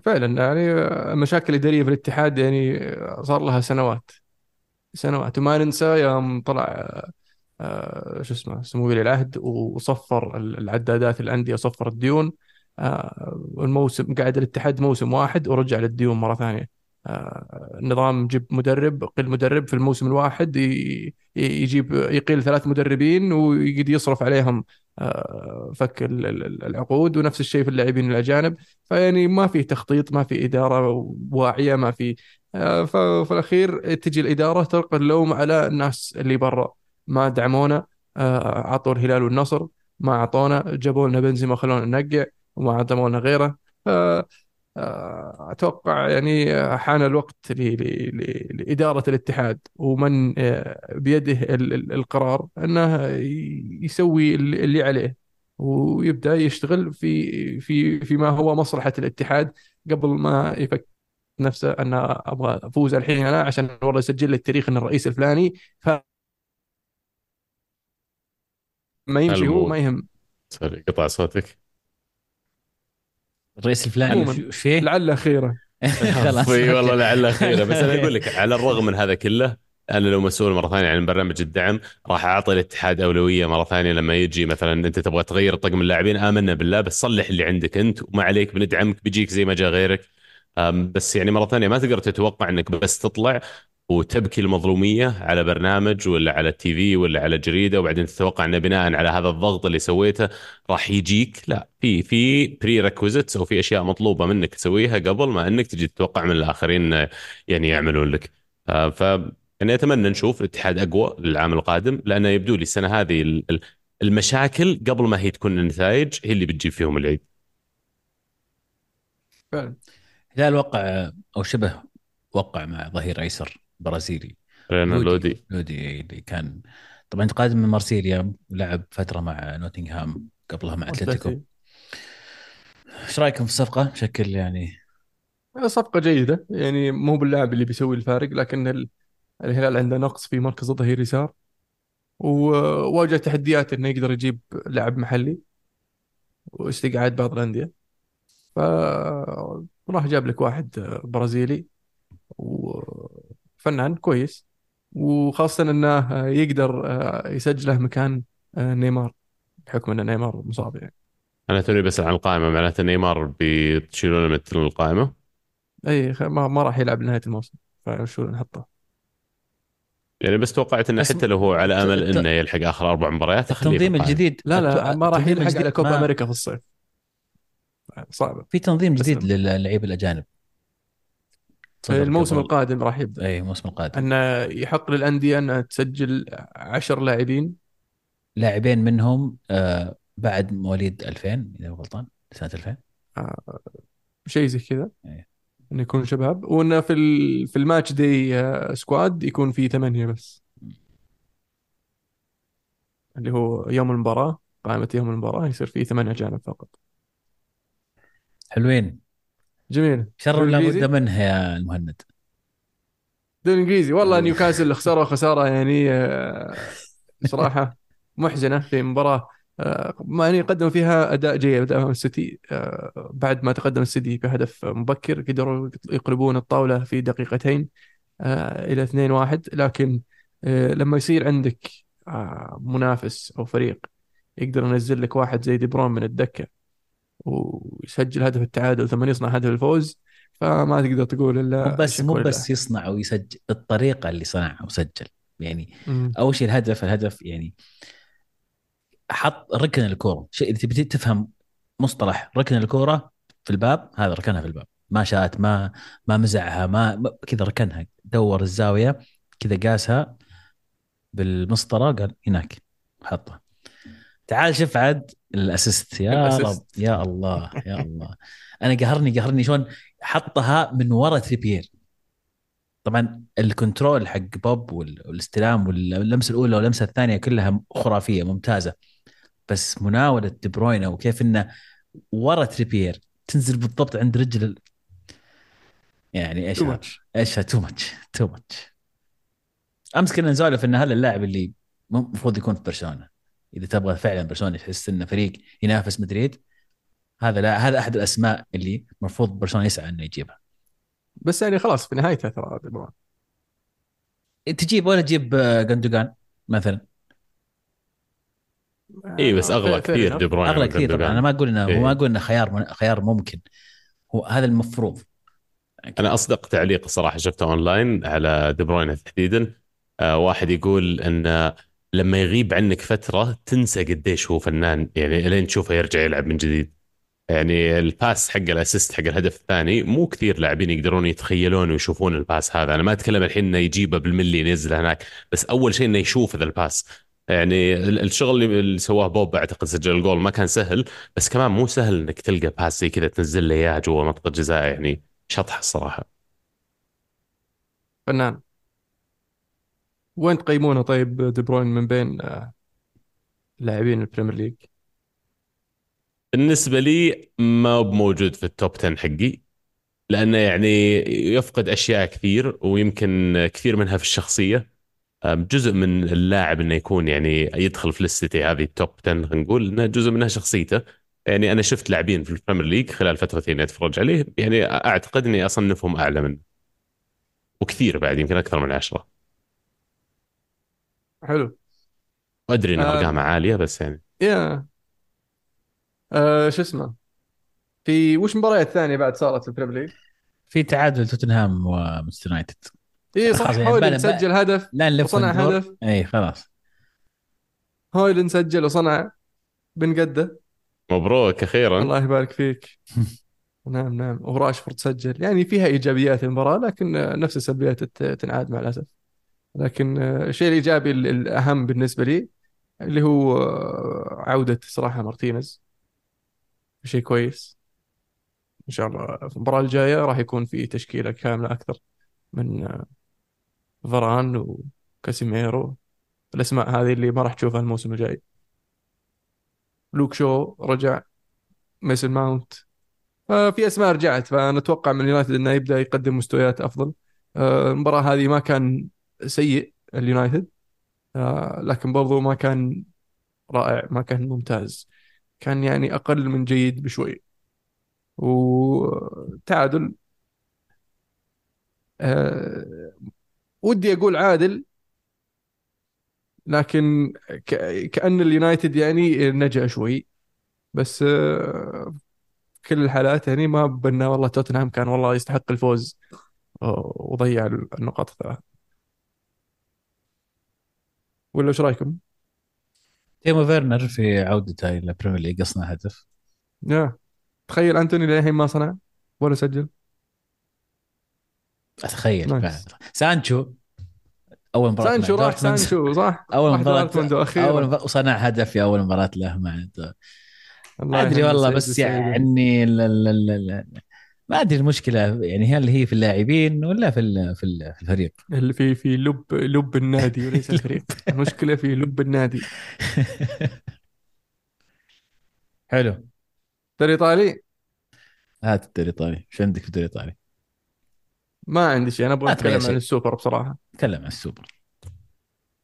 فعلا يعني المشاكل الإدارية في الاتحاد يعني صار لها سنوات. سنوات. وما ننسى يوم طلع آه، شو اسمه سمو ولي العهد وصفر العدادات الأندية وصفر الديون. آه، الموسم قاعد الاتحاد موسم واحد ورجع للديون مرة ثانية. آه، نظام جيب مدرب قل مدرب في الموسم الواحد يجيب يقيل ثلاث مدربين ويقعد يصرف عليهم آه، فك ال- ال- العقود ونفس الشيء في اللاعبين الأجانب. فيعني ما في تخطيط ما في إدارة واعية ما في آه، ففي الأخير تجي الإدارة تلقي اللوم على الناس اللي برا. ما دعمونا آه، عطوا الهلال والنصر ما أعطونا جابوا لنا بنزيما خلونا ننقع وما عطونا غيره. ف آه، أتوقع يعني آه، حان الوقت لإدارة الاتحاد ومن آه، بيده ال- ال- القرار أنه يسوي ال- اللي عليه ويبدأ يشتغل في في فيما هو مصلحة الاتحاد قبل ما يفكر نفسه انه أبغى أفوز الحين أنا عشان والله يسجل لي التاريخ إن الرئيس الفلاني ف ما يمشي هو ما يهم سوري قطع صوتك الرئيس الفلاني. وش- فيه؟ لعله خيرة <laughs> خلاص <laughs> أي والله. لعله خيرة بس أنا أقول <laughs> لك على الرغم من هذا كله أنا لو مسؤول مرة ثانية عن برنامج الدعم راح أعطي الاتحاد أولوية مرة ثانية لما يجي مثلا أنت تبغى تغير طقم اللاعبين آمنا بالله بس صلح اللي عندك أنت وما عليك بندعمك بيجيك زي ما جاء غيرك بس يعني مرة ثانية ما تقدر تتوقع إنك بس تطلع وتبكي المظلومية على برنامج ولا على ال TV ولا على جريدة وبعدين تتوقع إنه بناء على هذا الضغط اللي سويته راح يجيك. لا في في prerequisites أو في أشياء مطلوبة منك تسويها قبل ما إنك تجي تتوقع من الآخرين يعني يعملون لك. آه، ف يعني أتمنى نشوف الاتحاد أقوى للعام القادم لأنه يبدو لي السنة هذه ال- ال- المشاكل قبل ما هي تكون النتائج هي اللي بتجيب فيهم العيد. فعلا. الهلال وقع أو شبه وقع مع ظهير أيسر برازيلي. رينا لودي لودي. اللي كان طبعا قادم من مارسيليا ولعب فترة مع نوتنغهام قبلها مع أتلتيكو. إيش رأيكم في الصفقة؟ بشكل يعني صفقة جيدة يعني مو باللاعب اللي بيسوي الفارق لكن ال- الهلال عنده نقص في مركز الظهير يسار. وواجه تحديات إنه يقدر يجيب لاعب محلي واستقطاب بعض الأندية. فراح جاب لك واحد برازيلي وفنان كويس وخاصة إنه يقدر يسجله مكان نيمار بحكم إن نيمار مصاب يعني. أنا توني بسأل عن القائمة معناته نيمار بتشيلونه من القائمة؟ إي ما, ما راح يلعب لنهاية الموسم فشو نحطه. يعني بس توقعت إنه حتى لو هو على أمل إنه يلحق آخر أربع مباريات التنظيم القائمة. الجديد لا لا ما راح يلحق على كوبا أمريكا في الصيف. صعبة. في تنظيم جديد للعيبه الأجانب. في الموسم القادم راح يبدأ. اي الموسم القادم. أنه يحق للأندية أنها تسجل عشر لاعبين. لاعبين منهم آه بعد مواليد 2000 إذا غلطان سنة 2000 آه، شيء زي كذا. إيه. إنه يكون شباب. وإنه في ال... في ال match day آه، squad يكون في ثمانية بس. اللي هو يوم المباراة قائمة يوم المباراة يصير فيه ثمانية أجانب فقط. حلوين. جميل. شر دوري لا؟ بد منه يا المهند. الدوري الانجليزي والله نيوكاسل خساره خسارة يعني آه، صراحة <laughs> محزنة في مباراة آه، ما يعني قدموا فيها أداء جيد امام السيتي آه، بعد ما تقدم السيتي بهدف مبكر قدروا يقلبون الطاولة في دقيقتين إلى 2-1 لكن آه، لما يصير عندك منافس أو فريق يقدر ينزل لك واحد زي دي برون من الدكة ويسجل هدف التعادل ثم يصنع هدف الفوز فما تقدر تقول إلا مو بس مو بس يصنع ويسجل الطريقة اللي صنعها وسجل. يعني. مم. أول شيء الهدف الهدف يعني حط ركن الكورة. شيء إذا تبي تفهم مصطلح ركن الكورة في الباب هذا ركنها في الباب. ما شاتها ما ما مزعها ما ما- كذا ركنها. دور الزاوية كذا قاسها بالمسطرة قال هناك حطها. تعال شوف عاد ال assist. يا. رب. يا الله يا الله. أنا قهرني قهرني. شلون؟ حطها من ورا تريبير طبعا ال control حق بوب وال- والاستلام واللمسة الأولى واللمسة الثانية كلها خرافية ممتازة. بس مناولة دي بروينة وكيف إنه ورا تريبير تنزل بالضبط عند رجل. يعني إيش. إيش؟ too much too much أمس كنا نسولف إن هذا اللاعب اللي المفروض يكون في برشلونة. إذا تبغى فعلا برشلونة تحس إنه فريق ينافس مدريد هذا لا هذا أحد الأسماء اللي المفروض برشلونة يسعى إنه يجيبها بس يعني خلاص في نهايتها ترى دي بروين. تجيب ولا تجيب آه، جندوجان مثلا اي إيه، بس آه، أغلى كثير. دي بروين أغلى كثير طبعا. أنا ما أقول إنه إيه. ما أقول إنه خيار خيار ممكن هو هذا المفروض أنا أصدق تعليق صراحة شفته أونلاين على دي بروين تحديدا آه واحد يقول إن لما يغيب عنك فترة تنسى قديش هو فنان يعني لين تشوفه يرجع يلعب من جديد. يعني الباس حق ال assist حق الهدف الثاني مو كثير لاعبين يقدرون يتخيلون ويشوفون الباس هذا. أنا ما أتكلم الحين إنه يجيبه بالملي ينزله هناك بس أول شيء إنه يشوف ذا ال pass. يعني ال- الشغل اللي سواه بوب أعتقد سجل الجول ما كان سهل بس كمان مو سهل إنك تلقى pass زي كذا تنزل له إياه جوا منطقة جزاء يعني شطحة الصراحة. فنان. وين تقيمونه طيب دي بروين من بين آه، لاعبين ال Premier League؟ بالنسبة لي ما هو موجود في ال top 10 حقي لأنه يعني يفقد أشياء كثير ويمكن كثير منها في الشخصية. جزء من اللاعب إنه يكون يعني يدخل في list ي هذه ال top 10 خلينا نقول إنه جزء منها شخصيته. يعني أنا شفت لاعبين في ال Premier League خلال فترتي اني أتفرج عليه يعني أعتقد إني اصنفهم أعلى منه. وكثير بعد يمكن أكثر من عشرة. حلو. وادري ان آه. ارقامه عالية بس يعني. يا. آه شو اسمه؟ في وش مباريات ثانية بعد صارت في ال Premier League؟ في تعادل توتنهام ومانشستر يونايتد. اي صح. يعني هويلاند بلا- سجل هدف لا نلف وصنع وندور. هدف. اي خلاص. هويلاند سجل وصنع بن قده مبروك أخيرا. الله يبارك فيك. <laughs> نعم نعم. وراشفورد سجل. يعني فيها إيجابيات المباراة لكن نفس السلبيات تنعاد مع الأسف. لكن آه، الشيء الإيجابي ال- الأهم بالنسبة لي اللي هو آه، عودة صراحة مارتينيز. شيء كويس. إن شاء الله في المباراة الجاية راح يكون في تشكيلة كاملة أكثر من آه، فاران وكاسيميرو. الأسماء هذه اللي ما راح تشوفها الموسم الجاي. لوك شو رجع. ميسن ماونت. ففي أسماء رجعت فنتوقع من اليونايتد إنه يبدأ يقدم مستويات أفضل. المباراة هذه ما كان سيء اليونايتد آه، لكن برضو ما كان رائع ما كان ممتاز. كان يعني أقل من جيد بشوي. وتعادل. آه، ودي أقول عادل لكن ك- كأن اليونايتد يعني نجأ شوي. بس في كل الحالات يعني ما بنا والله توتنهام كان والله يستحق الفوز وضيع النقاط الثلاث. ولا إيش رأيكم؟ تيمو فيرنر في عودته إلى ال Premier League صنع هدف. يا. تخيل أنتوني للحين ما صنع ولا سجل. أتخيل سانشو أول مباراة سانشو راح. سانشو صح؟ أول مباراة أول مباراة وصنع هدف في أول مباراة له مع أدري والله بس. يعني ما أدري المشكلة يعني هل هي في اللاعبين ولا في في ال- في الفريق؟ اللي في في لب لب النادي وليس <laughs> الفريق. المشكلة في لب النادي. <laughs> حلو. ترى إيطالي؟ هات الدوري الايطالي شو عندك في الدوري الايطالي؟ ما عندي شيء أنا أبغى أتكلم. عن السوبر بصراحة. تكلم عن السوبر.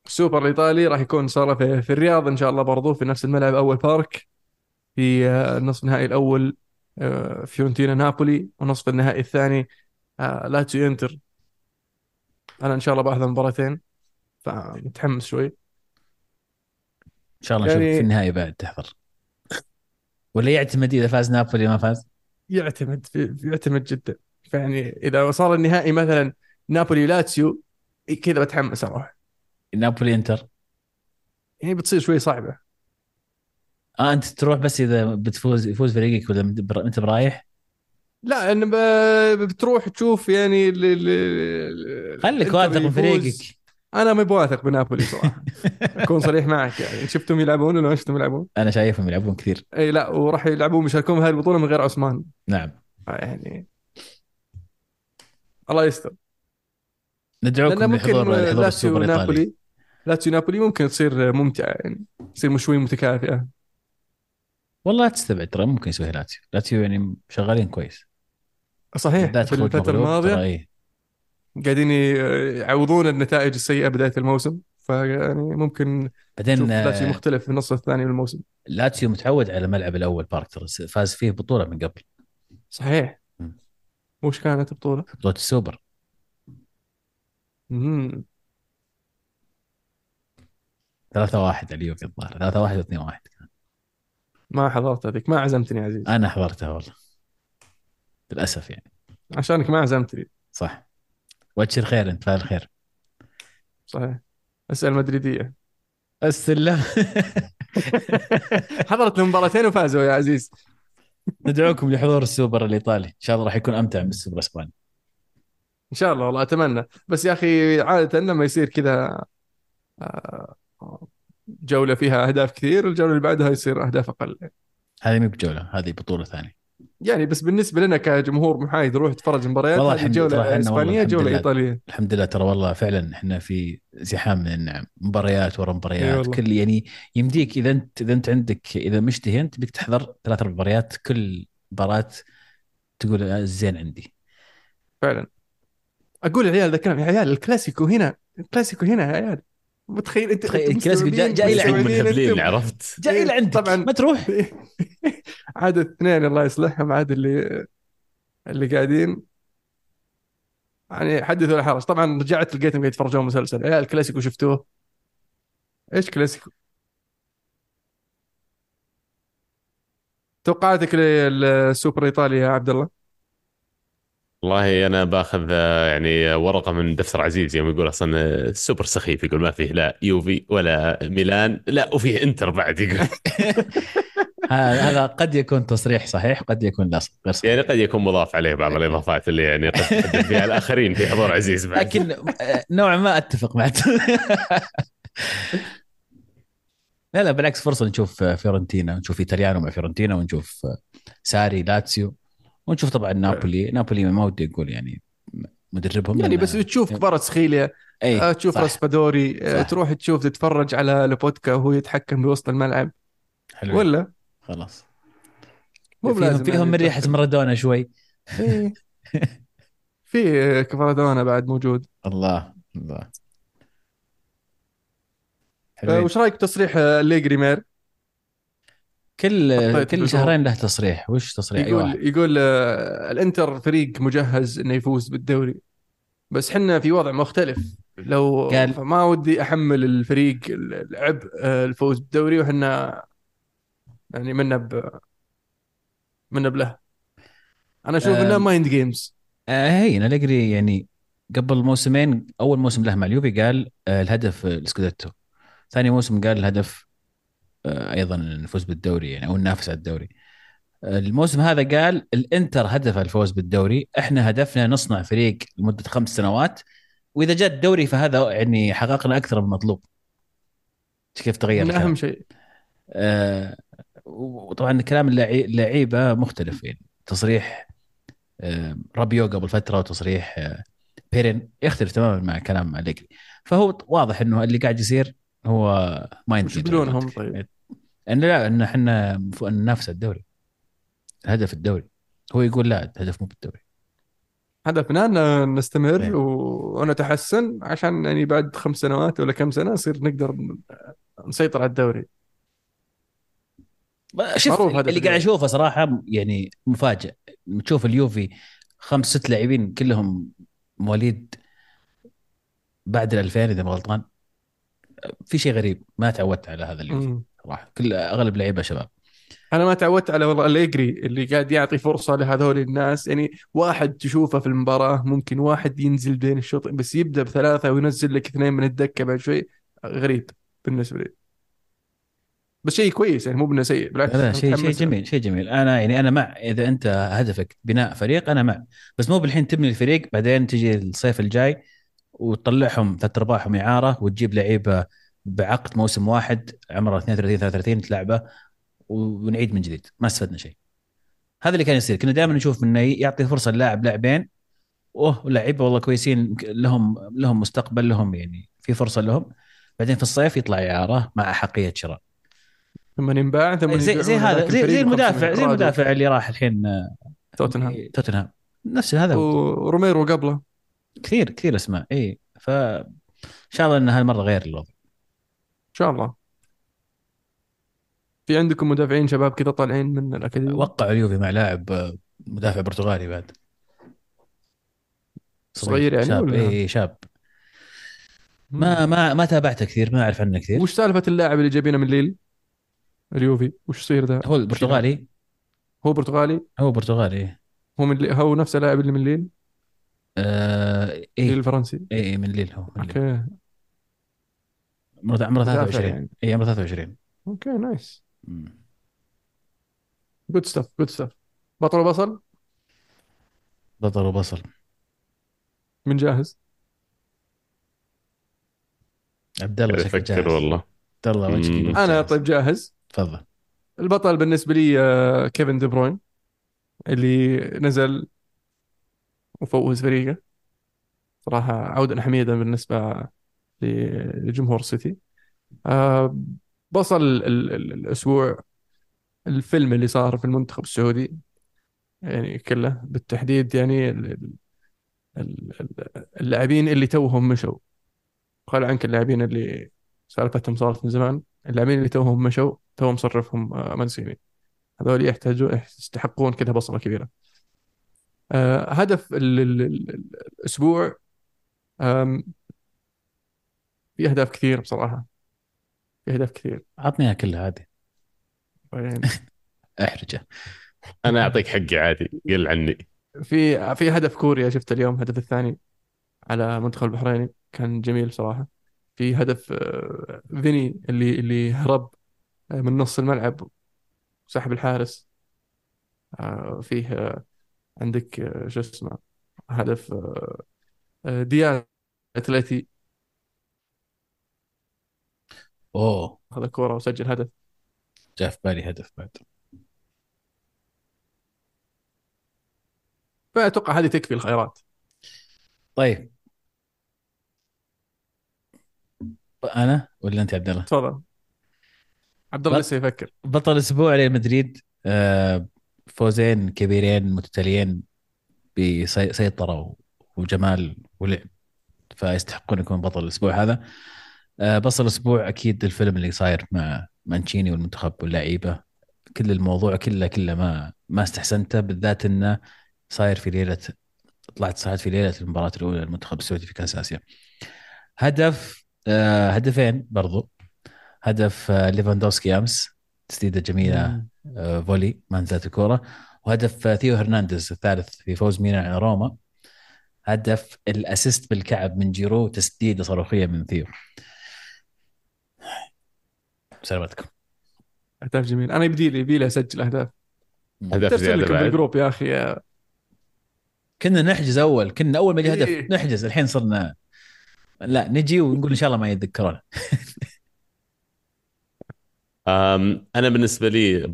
السوبر الإيطالي راح يكون صار في, في الرياض إن شاء الله برضو في نفس الملعب أول بارك في آه، النصف النهائي الأول آه، فيورنتينا نابولي ونصف النهائي الثاني آه، لاتسيو انتر. أنا إن شاء الله بأخذ المباراتين فمتحمس شوي. إن شاء الله يعني- في النهايه بعد تحضر. ولا يعتمد إذا فاز نابولي ما فاز؟ يعتمد يعتمد جدا. فيعني إذا صار النهائي مثلا نابولي لاتسيو كذا بتحمس أروح. نابولي انتر؟ يعني بتصير شوي صعبة. آه أنت تروح بس إذا بتفوز يفوز فريقك ولا أنت برايح؟ لا ان بتروح تشوف يعني ال- ال- ال- خليك واثق من. فريقك. أنا ما بواثق بنابولي صراحة. <laughs> أكون صريح معك يعني. شفتهم يلعبون ولا ما شفتهم يلعبون؟ أنا شايفهم يلعبون كثير. إي لا وراح يلعبون بيشاركون في هذه البطولة من غير أوسيمين. نعم. يعني الله يستر. ندعوكم ممكن لحضور لحضور لاتسيو السوبر الإيطالي. نابولي لاتسيو نابولي ممكن تصير ممتعة يعني تصير شوي متكافئة. والله لا تستبعد ترى ممكن يسويها لاتسيو. لاتسيو يعني شغالين كويس. صحيح في الفترة الماضية. إيه. قاعدين يعوضون النتائج السيئة بداية الموسم فيعني ممكن بعدين لاتسيو آه، مختلف في النص الثاني من الموسم. لاتسيو متعود على الملعب الأول بارك ترى فاز فيه بطولة من قبل. صحيح. مم. وش كانت البطولة؟ بطولة السوبر. مم. 3 1 على اليوفي الظاهر 3 1 2 1 ما حضرت هذيك ما عزمتني يا عزيز. أنا حضرتها والله. للأسف يعني. عشانك ما عزمتني. صح. وجه خير أنت فاعل خير صحيح. أسأل مدريدية. السلام <laughs> حضرت المباراتين وفازوا يا عزيز. ندعوكم لحضور السوبر الإيطالي. إن شاء الله راح يكون أمتع من السوبر الإسباني. إن شاء الله والله أتمنى. بس يا أخي عادة لما يصير كذا آه، جولة فيها أهداف كثير الجولة اللي بعدها يصير أهداف أقل. هذه مو بجولة هذه بطولة ثانية. يعني بس بالنسبة لنا كجمهور محايد نروح نتفرج مباريات والله الحمد لله، جوله إسبانية الحمد جولة لله. إيطالية. الحمد لله ترى والله فعلا إحنا في زحام من النعم مباريات ورا مباريات. كل يعني يمديك إذا انت إذا أنت عندك إذا مشتهي أنت بدك تحضر ثلاث مباريات كل مباراة تقول الزين عندي. فعلا. أقول العيال ذا الكلام يا عيال الكلاسيكو هنا الكلاسيكو هنا يا عيال. متخيل انت تخيل جاي- جاي لعندك. عرفت؟ جاي إيه، لعندك. طبعاً. ما تروح. <laughs> عاد الاثنين الله يصلحهم. عاد اللي اللي قاعدين. يعني حدث ولا حرج. طبعا رجعت لقيتهم قاعد يتفرجون مسلسل. يا الكلاسيكو شفتوه؟ إيش كلاسيكو؟ توقعاتك للسوبر الايطالي يا عبد الله؟ والله أنا باخذ آه، يعني ورقة من دفتر عزيز يوم يقول أصلا آه، السوبر سخيف يقول ما فيه لا يوفي ولا ميلان لا وفيه إنتر بعد يقول. <laughs> هذا قد يكون تصريح صحيح قد يكون لا غير صحيح. يعني قد يكون مضاف عليه بعض الإضافات اللي يعني قد فيها الآخرين في حضور عزيز بعد. لكن آه، نوعا ما أتفق معك. <laughs> لا لا بالعكس فرصة نشوف فيورنتينا نشوف إيطاليانو مع فيورنتينا ونشوف ساري لاتسيو. ونشوف طبعا نابولي نابولي ما ودي أقول يعني مدربهم يعني بس تشوف كبارة سخيليا اي آه، تشوف. راسبادوري آه،. تروح تشوف تتفرج على لوبوتكا وهو يتحكم بوسط الملعب حلو ولا خلاص مو فيهم فيهم يعني من ريحه. مارادونا شوي إيه. <laughs> في كفارادونا بعد موجود الله الله آه،. وش رأيك بتصريح آه، أليجري مير كل كل. شهرين له تصريح. وش تصريح؟ أي واحد. يقول يقول آه، الانتر فريق مجهز إنه يفوز بالدوري. بس حنا في وضع مختلف. لو قال- ما ودي أحمل الفريق العبء آه، الفوز بالدوري وحنا يعني منا ب منا بله. أنا أشوف إنه. مايند جيمز آه هي أليجري يعني قبل موسمين أول موسم له مع اليوفي قال الهدف السكوديتو. ثاني موسم قال الهدف أيضا نفوز بالدوري يعني أو ننافس على الدوري. آه الموسم هذا قال الإنتر هدفه الفوز بالدوري. إحنا هدفنا نصنع فريق لمدة خمس سنوات. وإذا جاء الدوري فهذا يعني حققنا أكثر من المطلوب كيف تغير. أهم شيء. آه وطبعا كلام اللعي- اللعيبة مختلف يعني. تصريح آه، رابيو قبل فترة وتصريح آه، بيرين يختلف تماما مع كلام أليجري. فهو واضح إنه اللي قاعد يصير هو mind وش طيب؟ إن لا إن إحنا ننافس الدوري. هدف الدوري. هو يقول لا الهدف مو بالدوري. هدفنا إن نستمر إيه. ونتحسن عشان يعني بعد خمس سنوات ولا كم سنة نصير نقدر نسيطر على الدوري. شوف اللي قاعد. أشوفه صراحة يعني مفاجئ تشوف اليوفي خمس ست لاعبين كلهم مواليد بعد ال 2000 إذا ما غلطان. في شيء غريب ما تعودت على هذا اليوفي. صراحة كل أغلب لعيبة شباب. أنا ما تعودت على والله أليجري اللي قاعد يعطي فرصة لهذول الناس. يعني واحد تشوفه في المباراة ممكن واحد ينزل بين الشوط بس يبدأ بثلاثة وينزل لك اثنين من الدكة بعد شوي غريب بالنسبة لي. بس شيء كويس يعني مو بإنه سيء بالعكس لا شيء شيء. جميل شيء جميل. أنا يعني أنا مع إذا أنت هدفك بناء فريق أنا مع. بس مو بالحين تبني الفريق بعدين تجي الصيف الجاي وتطلعهم ثلاث ارباعهم إعارة وتجيب لعيبة بعقد موسم واحد عمره 32 33 تلعبه ونعيد من جديد. ما استفدنا شيء. هذا اللي كان يصير. كنا دائما نشوف إنه يعطي فرصة اللاعب لاعبين. أوه لعيبة والله كويسين. لهم لهم مستقبل لهم يعني في فرصة لهم. بعدين في الصيف يطلع اعاره مع احقيه شراء. ثم ينباع ثم زي زي هذا زي, زي ب 500 المدافع زي. المدافع اللي راح الحين آه، توتنهام. توتنهام. نفس هذا. وروميرو قبله. كثير كثير أسماء. اي ف إن شاء الله إن هالمرة غير الوضع شاء الله. في عندكم مدافعين شباب كذا طالعين من الأكاديمية؟ وقعوا اليوفي مع لاعب مدافع برتغالي بعد. صغير يعني شاب. ولا؟ اي شاب. ما ما ما تابعته كثير ما أعرف عنه كثير. وش سالفة اللاعب اللي جايبينه من ليل؟ اليوفي. وش يصير ذا؟ هو البرتغالي. هو برتغالي؟ هو برتغالي. هو من. هو نفس اللاعب اللي من ليل؟ آه ليل اي الفرنسي. اي من ليل هو من ليل. أوكي. عمره عمره مدافع 23 يعني. اي عمره 23 أوكي nice. Good stuff good stuff بطل وبصل؟ بطل وبصل. من جاهز؟ عبد الله شكله جاهز. والله. عبد الله وجهك أنا. طيب جاهز. تفضل. البطل بالنسبة لي آه، كيفن دي بروين اللي نزل وفوز فريقه. صراحة عودة حميده بالنسبة لجمهور السيتي. آه، بصل ال- ال- ال- الأسبوع الفيلم اللي صار في المنتخب السعودي يعني كله بالتحديد يعني ال- ال- ال- ال- اللاعبين اللي توهم مشوا. خل عنك اللاعبين اللي سالفتهم صارت من زمان. اللاعبين اللي توهم مشوا توهم مصرفهم آه، منسيني هذول يحتاجون يستحقون كذا بصمة كبيرة. آه، هدف ال- ال- ال- الأسبوع آم، في أهداف كثير بصراحة. في أهداف كثير. عطنيها كلها عادي. <laughs> احرجه أنا أعطيك حقي عادي. قل عني. في في هدف كوريا شفته اليوم الهدف الثاني على منتخب البحريني كان جميل صراحة. في هدف آه، فيني اللي اللي هرب آه، من نص الملعب وسحب الحارس. آه، فيه عندك شو اسمه هدف دياز اتلتي أوه. هذا كورة وسجل هدف. جاء في بالي هدف بعد. فأتوقع هذه تكفي الخيارات طيب. أنا ولا أنت يا عبد الله؟ تفضل. عبد الله لسه يفكر. بطل الأسبوع ريال مدريد آه، فوزين كبيرين متتاليين بسيطرة وجمال ولعب فيستحقون يكون بطل الأسبوع هذا. آه، بطل الأسبوع أكيد الفيلم اللي صاير مع مانشيني والمنتخب واللعيبة كل الموضوع كله كله ما ما استحسنته بالذات إنه صاير في ليلة طلعت صارت في ليلة المباراة الأولى للمنتخب السعودي في كأس آسيا. هدف آه، هدفين برضو. هدف آه، ليفاندوفسكي أمس تسديدة جميلة. آه، volley ما نزلت الكورة. وهدف آه، ثيو هرنانديز الثالث في فوز ميلان على روما. هدف ال assist بالكعب من جيرو تسديدة صاروخية من ثيو. سلامتكم. أهداف جميل. أنا يبدي لي يبي لي أسجل أهداف. هدف ترسل زيادة بعد. بالجروب يا أخي. يا- كنا نحجز أول. كنا أول ما يجي هدف إيه. نحجز الحين صرنا لا نجي ونقول إن شاء الله ما يتذكرون. <laughs> أنا بالنسبة لي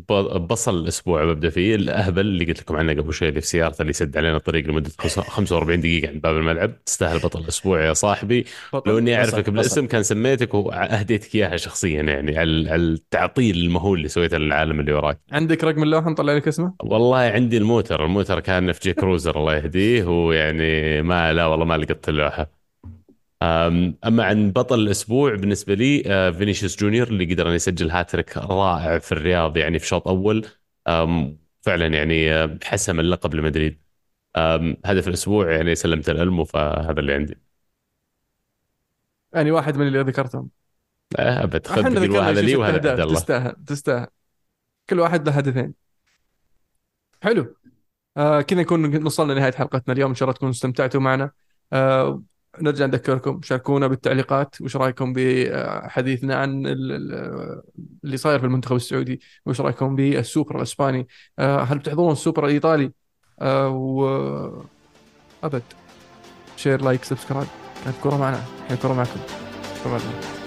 بصل الأسبوع ببدا فيه. الأهبل اللي قلت لكم عنه قبل شوي اللي في سيارته اللي يسد علينا الطريق لمدة خمسة- 45 دقيقة عند باب الملعب. تستاهل بطل الأسبوع يا صاحبي. لو إني أعرفك بالاسم كان سميتك وأهديتك إياها شخصيا يعني على التعطيل المهول اللي سويته للعالم اللي وراك. عندك رقم اللوحة نطلع لك اسمه؟ والله عندي الموتر. الموتر كان في جي كروزر الله يهديه. ويعني ما لا والله ما لقيت اللوحة. أما عن بطل الأسبوع بالنسبة لي آه، فينيسيوس جونيور اللي قدر أن يسجل هاتريك رائع في الرياض يعني في شوط أول. فعلا يعني آه، حسم اللقب لمدريد. هدف الأسبوع يعني سلمت الالمو فهذا اللي عندي. يعني واحد من اللي ذكرتهم. أبد. خذ هذا لي وهذا عبد الله. تستاهل تستاهل. كل واحد له هدفين. حلو. آه كذا نكون وصلنا لنهاية حلقتنا اليوم. إن شاء الله تكونوا استمتعتوا معنا. آه نرجع نذكركم شاركونا بالتعليقات وش رأيكم بحديثنا عن ال- ال- اللي صاير في المنتخب السعودي؟ وش رأيكم بالسوبر الإسباني؟ آه هل بتحضرون السوبر الإيطالي؟ آه و أبد. share like subscribe كانت كوره معنا. الحين كوره معكم. شكرا.